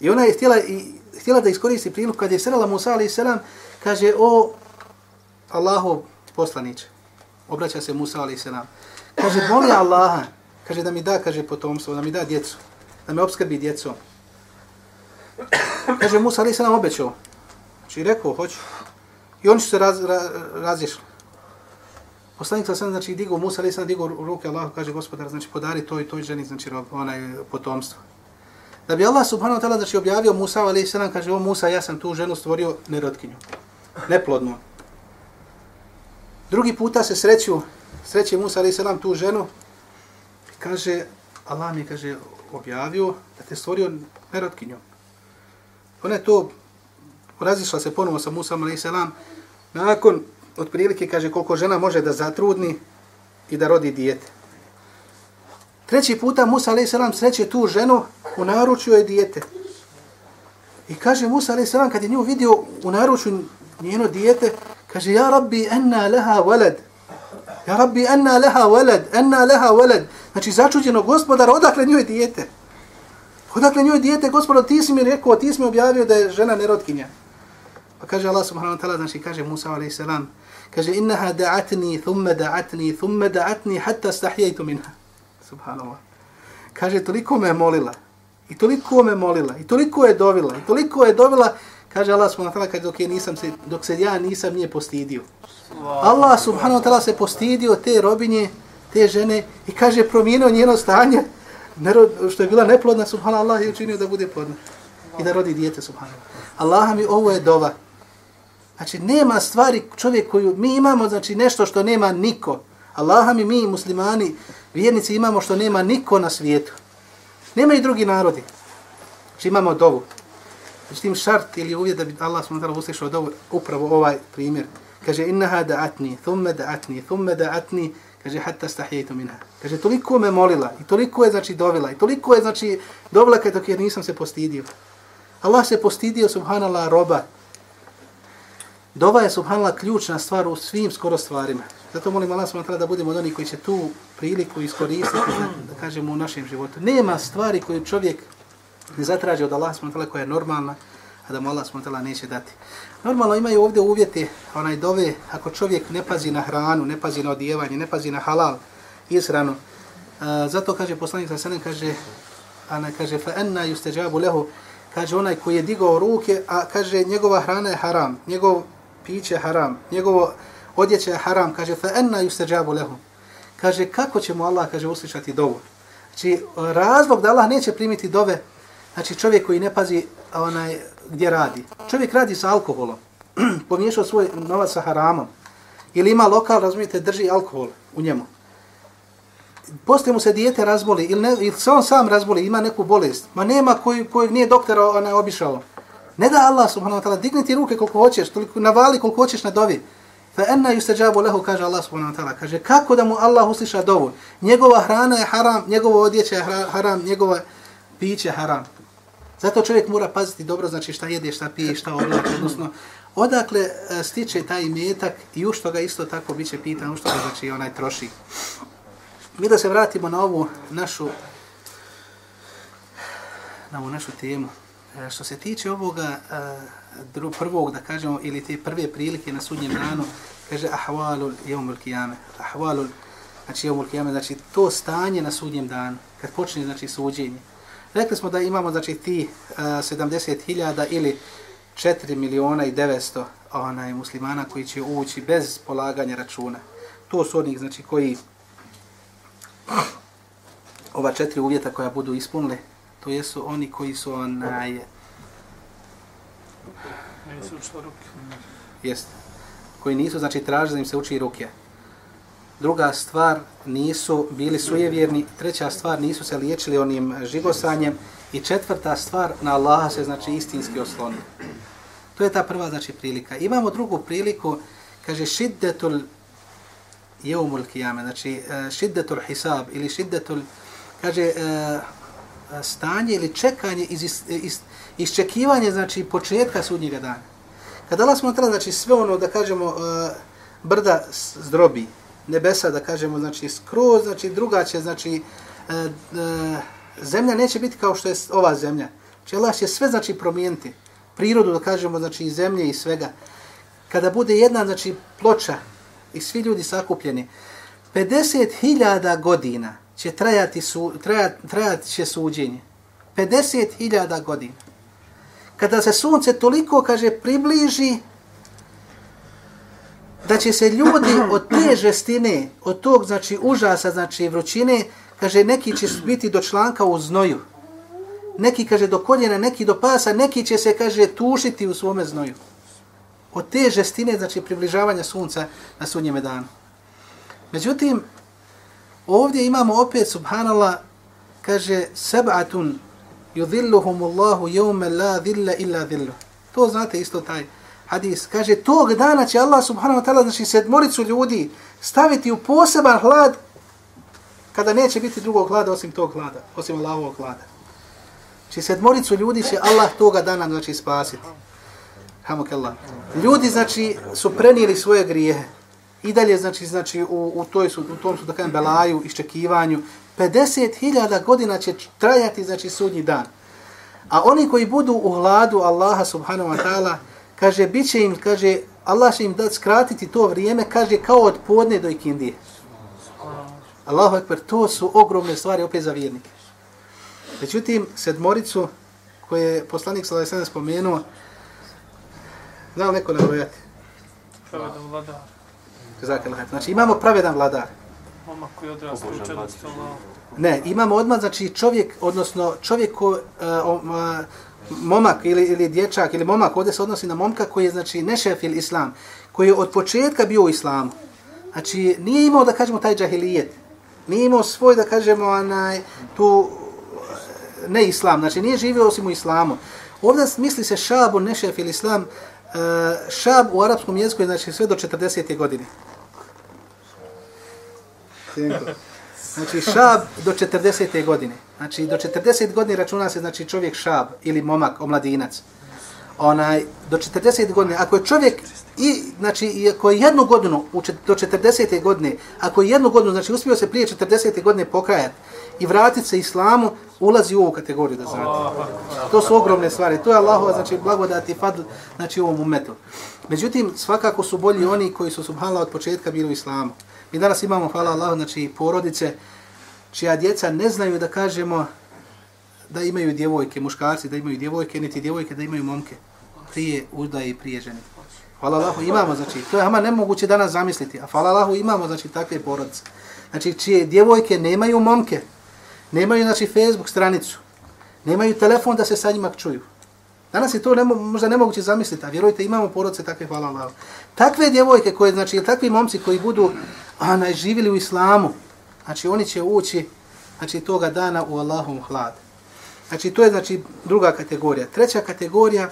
I ona je htjela, i, htjela da iskoristi priliku, kad je srela Musa alaih selam, kaže, o Allahu poslanić, obraća se Musa alaih selam, kaže, moli Allaha, kaže da mi da, kaže potomstvo, da mi da djecu, da me obskrbi djecom. Kaže Musa alaih selam obećao, znači rekao, hoću. I oni su se raz, ra, razješli. Poslanik sam znači digo Musa ali selam digo ruke Allahu, kaže gospodar, znači podari toj toj ženi, znači onaj potomstvo. Da bi Allah subhanahu wa ta'ala znači objavio Musa alaih selam, kaže, o Musa, ja sam tu ženu stvorio nerotkinju, neplodnu. Drugi puta se sreću, sreće Musa alaih sam tu ženu, kaže, Allah mi kaže, objavio da te stvorio nerotkinjom. Ona je to, razišla se ponovo sa Musa alaih salam, nakon, otprilike, kaže, koliko žena može da zatrudni i da rodi dijete. Treći puta Musa a.s. sreće tu ženu, u naručju je dijete. I kaže Musa a.s. kad je nju vidio u naručju njeno dijete, kaže ja rabbi enna leha walad ja rabbi enna leha walad enna leha walad znači začuđeno gospodar odakle njoj dijete odakle njoj dijete gospodar ti si mi rekao ti si mi objavio da je žena nerotkinja pa kaže Allah subhanahu wa ta'ala znači kaže Musa a.s kaže innaha da'atni thumma da'atni thumma da'atni hatta stahjajtu minha. Subhanallah. Kaže toliko me molila i toliko me molila i toliko je dovila i toliko je dovila. Kaže Allah subhanahu wa ta'ala dok, nisam se, dok se ja nisam nije postidio. Allah subhanahu wa ta'ala se postidio te robinje, te žene i kaže promijenio njeno stanje što je bila neplodna, subhanahu Allah je učinio da bude plodna i da rodi dijete, subhanahu Allah mi ovo je dova. Znači, nema stvari čovjek koju mi imamo, znači nešto što nema niko. Allaha mi, mi muslimani, vjernici imamo što nema niko na svijetu. Nema i drugi narodi. Znači, imamo dovu. Znači, Međutim, šart ili uvjet da bi Allah s.w.t. uslišao dovu, upravo ovaj primjer. Kaže, innaha da'atni, thumme da'atni, thumme da'atni, kaže, hatta stahijetu minha. Kaže, toliko me molila i toliko je, znači, dovila i toliko je, znači, dovila kaj dok jer nisam se postidio. Allah se postidio, subhanallah, roba. Dova je, subhanallah, ključna stvar u svim skoro stvarima. Zato molim Allah s.w.t. da budemo od onih koji će tu priliku iskoristiti, da, da kažemo, u našem životu. Nema stvari koju čovjek ne zatraži od Allah s.w.t. koja je normalna, a da mu Allah s.w.t. neće dati. Normalno imaju ovdje uvjete, onaj dove, ako čovjek ne pazi na hranu, ne pazi na odjevanje, ne pazi na halal, izranu. a, zato kaže poslanik sa sanem, kaže, ana kaže fa enna yustajabu lahu kaže onaj koji je digao ruke a kaže njegova hrana je haram njegov piće je haram njegovo odjeće je haram kaže fa enna yustajabu lahum. kaže kako će mu Allah kaže uslišati dovu? Znači razlog da Allah neće primiti dove znači čovjek koji ne pazi onaj gdje radi. Čovjek radi sa alkoholom pomiješao svoj novac sa haramom. Ili ima lokal razumijete drži alkohol u njemu. Poslije mu se dijete razboli ili, ne, ili se on sam razboli, ima neku bolest, ma nema koji, koji nije doktor onaj obišao. Ne da Allah subhanahu wa ta'ala, digni ti ruke koliko hoćeš, toliko navali koliko hoćeš na dovi. Fa enna yustajabu lahu kaže Allah subhanahu wa ta'ala. Kaže kako da mu Allah usliša dovu? Njegova hrana je haram, njegovo odjeće je haram, njegovo piće je haram. Zato čovjek mora paziti dobro, znači šta jede, šta pije, šta oblače, odnosno odakle e, stiče taj metak i u što ga isto tako biće pitan, u što ga znači onaj troši. Mi da se vratimo na ovu našu na ovu našu temu. E, što se tiče ovoga e, dru, prvog, da kažemo, ili te prve prilike na sudnjem danu, kaže ahvalul jeumul kijame. Ahvalul, znači jeumul kijame, znači to stanje na sudnjem danu, kad počne, znači, suđenje. Rekli smo da imamo, znači, ti e, uh, 70.000 ili 4 miliona i 900 onaj, muslimana koji će ući bez polaganja računa. To su onih, znači, koji ova četiri uvjeta koja budu ispunili, to jesu oni koji su onaj... Nisu učili ruke. Jest. Koji nisu, znači, traži da im se uči ruke. Druga stvar, nisu bili sujevjerni. Treća stvar, nisu se liječili onim žigosanjem. I četvrta stvar, na Allaha se, znači, istinski osloni. To je ta prva, znači, prilika. Imamo drugu priliku, kaže, šiddetul jeumul kijame, znači uh, šiddetul hisab ili šiddetul, kaže, uh, stanje ili čekanje, iz, iz, iz, iščekivanje, znači, početka sudnjega dana. Kada Allah smo treba, znači, sve ono, da kažemo, brda zdrobi, nebesa, da kažemo, znači, skroz, znači, druga će, znači, zemlja neće biti kao što je ova zemlja. Znači, Allah će sve, znači, promijeniti. Prirodu, da kažemo, znači, i zemlje i svega. Kada bude jedna, znači, ploča, i svi ljudi sakupljeni, 50.000 godina će trajati, su, trajat, trajat će suđenje. 50.000 godina. Kada se sunce toliko, kaže, približi, da će se ljudi od te žestine, od tog, znači, užasa, znači, vrućine, kaže, neki će biti do članka u znoju. Neki, kaže, do koljena, neki do pasa, neki će se, kaže, tušiti u svome znoju od te žestine, znači približavanja sunca na sunnjeme danu. Međutim, ovdje imamo opet, subhanallah, kaže, seb'atun yudhilluhumullahu jevme la dhilla illa dhillu. To znate isto taj hadis. Kaže, tog dana će Allah subhanahu wa ta'ala, znači sedmoricu ljudi, staviti u poseban hlad, kada neće biti drugog hlada osim tog hlada, osim Allahovog hlada. Znači sedmoricu ljudi će Allah toga dana, znači, spasiti. Hamukallah. Ljudi znači su prenijeli svoje grijehe. I dalje znači znači u, u toj su u tom su da kažem belaju iščekivanju 50.000 godina će trajati znači sudnji dan. A oni koji budu u hladu Allaha subhanahu wa ta'ala kaže biće im kaže Allah će im dati skratiti to vrijeme kaže kao od podne do ikindije. Allahu ekber, to su ogromne stvari opet za vjernike. Međutim, sedmoricu koje je poslanik sallallahu alejhi ve spomenuo, znao neko nabrojati? Pravedan vladar. Znači imamo pravedan vladar. Momak koji odrasta četnosti Ne, imamo odmah, znači čovjek, odnosno čovjek ko, uh, uh, momak ili, ili dječak ili momak, ovdje se odnosi na momka koji je, znači, nešef ili islam, koji je od početka bio u islamu. Znači, nije imao, da kažemo, taj džahilijet. Nije imao svoj, da kažemo, anaj, tu, ne islam, znači nije živio osim u islamu. Ovdje misli se šabu, nešef ili islam, uh, šab u arapskom jeziku je znači sve do 40. godine. Znači šab do 40. godine. Znači do 40 godine računa se znači čovjek šab ili momak, omladinac. Onaj, do 40 godine, ako je čovjek i, znači, ako je jednu godinu u, do 40. godine, ako je jednu godinu, znači uspio se prije 40. godine pokajati i vratiti se islamu, ulazi u ovu kategoriju da znate. To su ogromne stvari. To je Allahova, znači, blagodati fadl, znači, u ovom umetu. Međutim, svakako su bolji oni koji su, subhanallah, od početka bili u islamu. Mi danas imamo, hvala Allah, znači, porodice čija djeca ne znaju da kažemo da imaju djevojke, muškarci da imaju djevojke, niti djevojke da imaju momke. Prije udaje i prije žene. Hvala Allahu, imamo, znači, to je ama nemoguće danas zamisliti, a hvala Allahu, imamo, znači, takve porodice. Znači, čije djevojke nemaju momke, nemaju, znači, Facebook stranicu, nemaju telefon da se sa njima čuju. Danas je to nemo, možda nemoguće zamisliti, a vjerujte, imamo porodice takve, hvala Allahu. Takve djevojke koje, znači, takvi momci koji budu Ana, živjeli u islamu, znači, oni će ući, znači, toga dana u Allahom hlad. Znači, to je, znači, druga kategorija. Treća kategorija,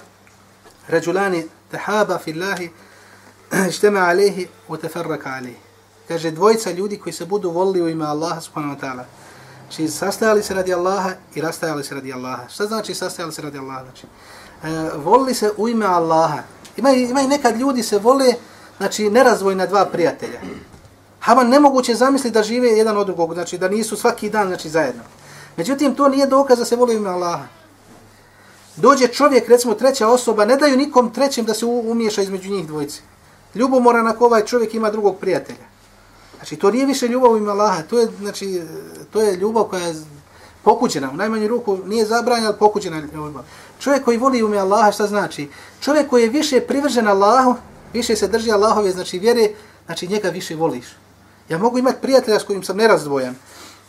ređulani tahaba fillahi, štema alehi, u alehi. Kaže, dvojica ljudi koji se budu volili u ime Allaha, subhanahu wa ta'ala. Znači, sastajali se radi Allaha i rastajali se radi Allaha. Šta znači sastajali se radi Allaha? Znači, e, volili se u ime Allaha. Ima, ima i nekad ljudi se vole, znači, nerazvojna dva prijatelja. Hama nemoguće zamisliti da žive jedan od drugog, znači da nisu svaki dan znači, zajedno. Međutim, to nije dokaz da se voli ime Allaha. Dođe čovjek, recimo treća osoba, ne daju nikom trećem da se umiješa između njih dvojice. Ljubomoran ako ovaj čovjek ima drugog prijatelja. Znači, to nije više ljubav u ime Allaha, to je, znači, to je ljubav koja je pokućena. U najmanju ruku nije zabranja, ali pokućena ljubav. Čovjek koji voli u ime Allaha, šta znači? Čovjek koji je više privržen Allahu, više se drži Allahove, znači vjere, znači njega više voliš. Ja mogu imati prijatelja s kojim sam nerazdvojan,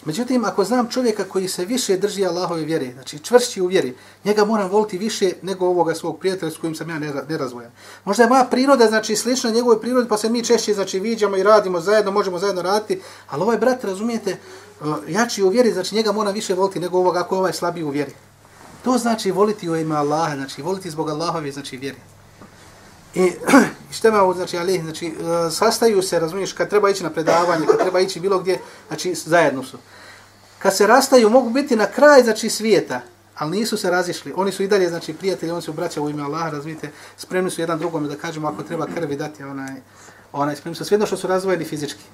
Međutim, ako znam čovjeka koji se više drži Allahove vjere, znači čvršći u vjeri, njega moram voliti više nego ovoga svog prijatelja s kojim sam ja nerazvojan. Možda je moja priroda, znači slična njegove prirode, pa se mi češće znači, viđamo i radimo zajedno, možemo zajedno raditi, ali ovaj brat, razumijete, uh, jači u vjeri, znači njega moram više voliti nego ovoga ako ovaj slabiji u vjeri. To znači voliti u ime Allaha, znači voliti zbog Allahove, znači vjeri. I što ima znači, ali, znači, uh, sastaju se, razumiješ, kad treba ići na predavanje, kad treba ići bilo gdje, znači, zajedno su kad se rastaju, mogu biti na kraj znači, svijeta, ali nisu se razišli. Oni su i dalje, znači, prijatelji, oni su braća u ime Allaha, razumite, spremni su jedan drugom da kažemo ako treba krvi dati, onaj, onaj spremni su sve što su razvojeni fizički.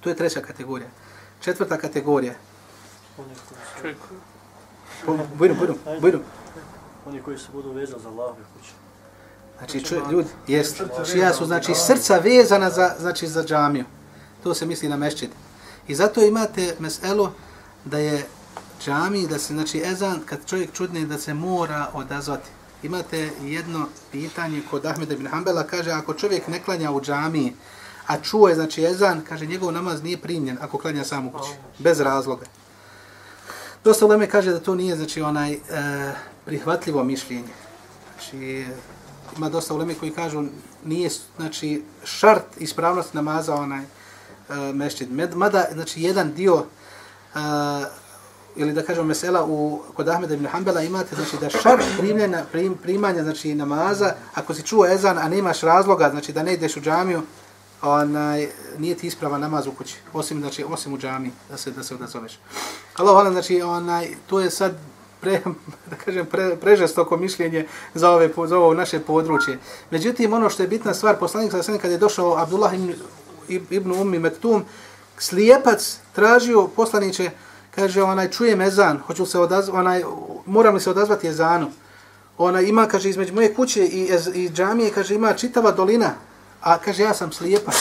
To je treća kategorija. Četvrta kategorija. Bujno, bujno, bujno. Oni koji budu vezani za Allahove kuće. Znači, ču, ljudi, jest, znači, čija su, znači, srca vezana za, znači, za džamiju. To se misli na mešćid. I zato imate meselo da je džami, da se, znači, ezan, kad čovjek čudne, da se mora odazvati. Imate jedno pitanje kod Ahmeda ibn Hanbala, kaže, ako čovjek ne klanja u džami, a čuje, znači, ezan, kaže, njegov namaz nije primljen ako klanja sam u kući, bez razloga. Dosta Leme kaže da to nije, znači, onaj, e, prihvatljivo mišljenje. Znači, ima dosta uleme koji kažu, nije, znači, šart ispravnost namaza, onaj, uh, mešćid. Mada, znači, jedan dio, uh, ili da kažemo mesela, u, kod Ahmeda ibn Hanbala imate, znači, da šart primljena, prim, primanja, znači, namaza, ako si čuo ezan, a nemaš razloga, znači, da ne ideš u džamiju, onaj, nije ti isprava namaz u kući, osim, znači, osim u džami, da se, da se odazoveš. Allah, hvala, znači, onaj, to je sad, pre, da kažem, pre, prežestoko mišljenje za, ove, za ovo naše područje. Međutim, ono što je bitna stvar, poslanik sa kad je došao Abdullah ibn Ibn Ummi Mektum, slijepac tražio poslaniće, kaže, onaj, čuje mezan, hoću se odazvati, onaj, moram li se odazvati jezanu? Ona ima, kaže, između moje kuće i, i džamije, kaže, ima čitava dolina, a kaže, ja sam slijepac.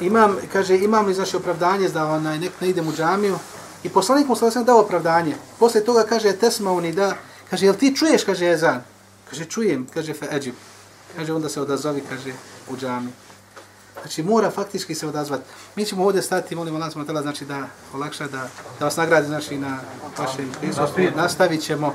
Imam, kaže, imam li znači opravdanje da onaj, nek ne idem u džamiju? I poslanik mu sam dao opravdanje. Posle toga kaže, tesma da, kaže, jel ti čuješ, kaže, jezan? Kaže, čujem, kaže, fe eđib. Kaže, onda se odazovi, kaže, u džami. Znači, mora faktički se odazvati. Mi ćemo ovdje stati, molim Allah, smo tela, znači, da olakša, da, da vas nagradi, znači, na vašem prisustvu. Nastavit ćemo.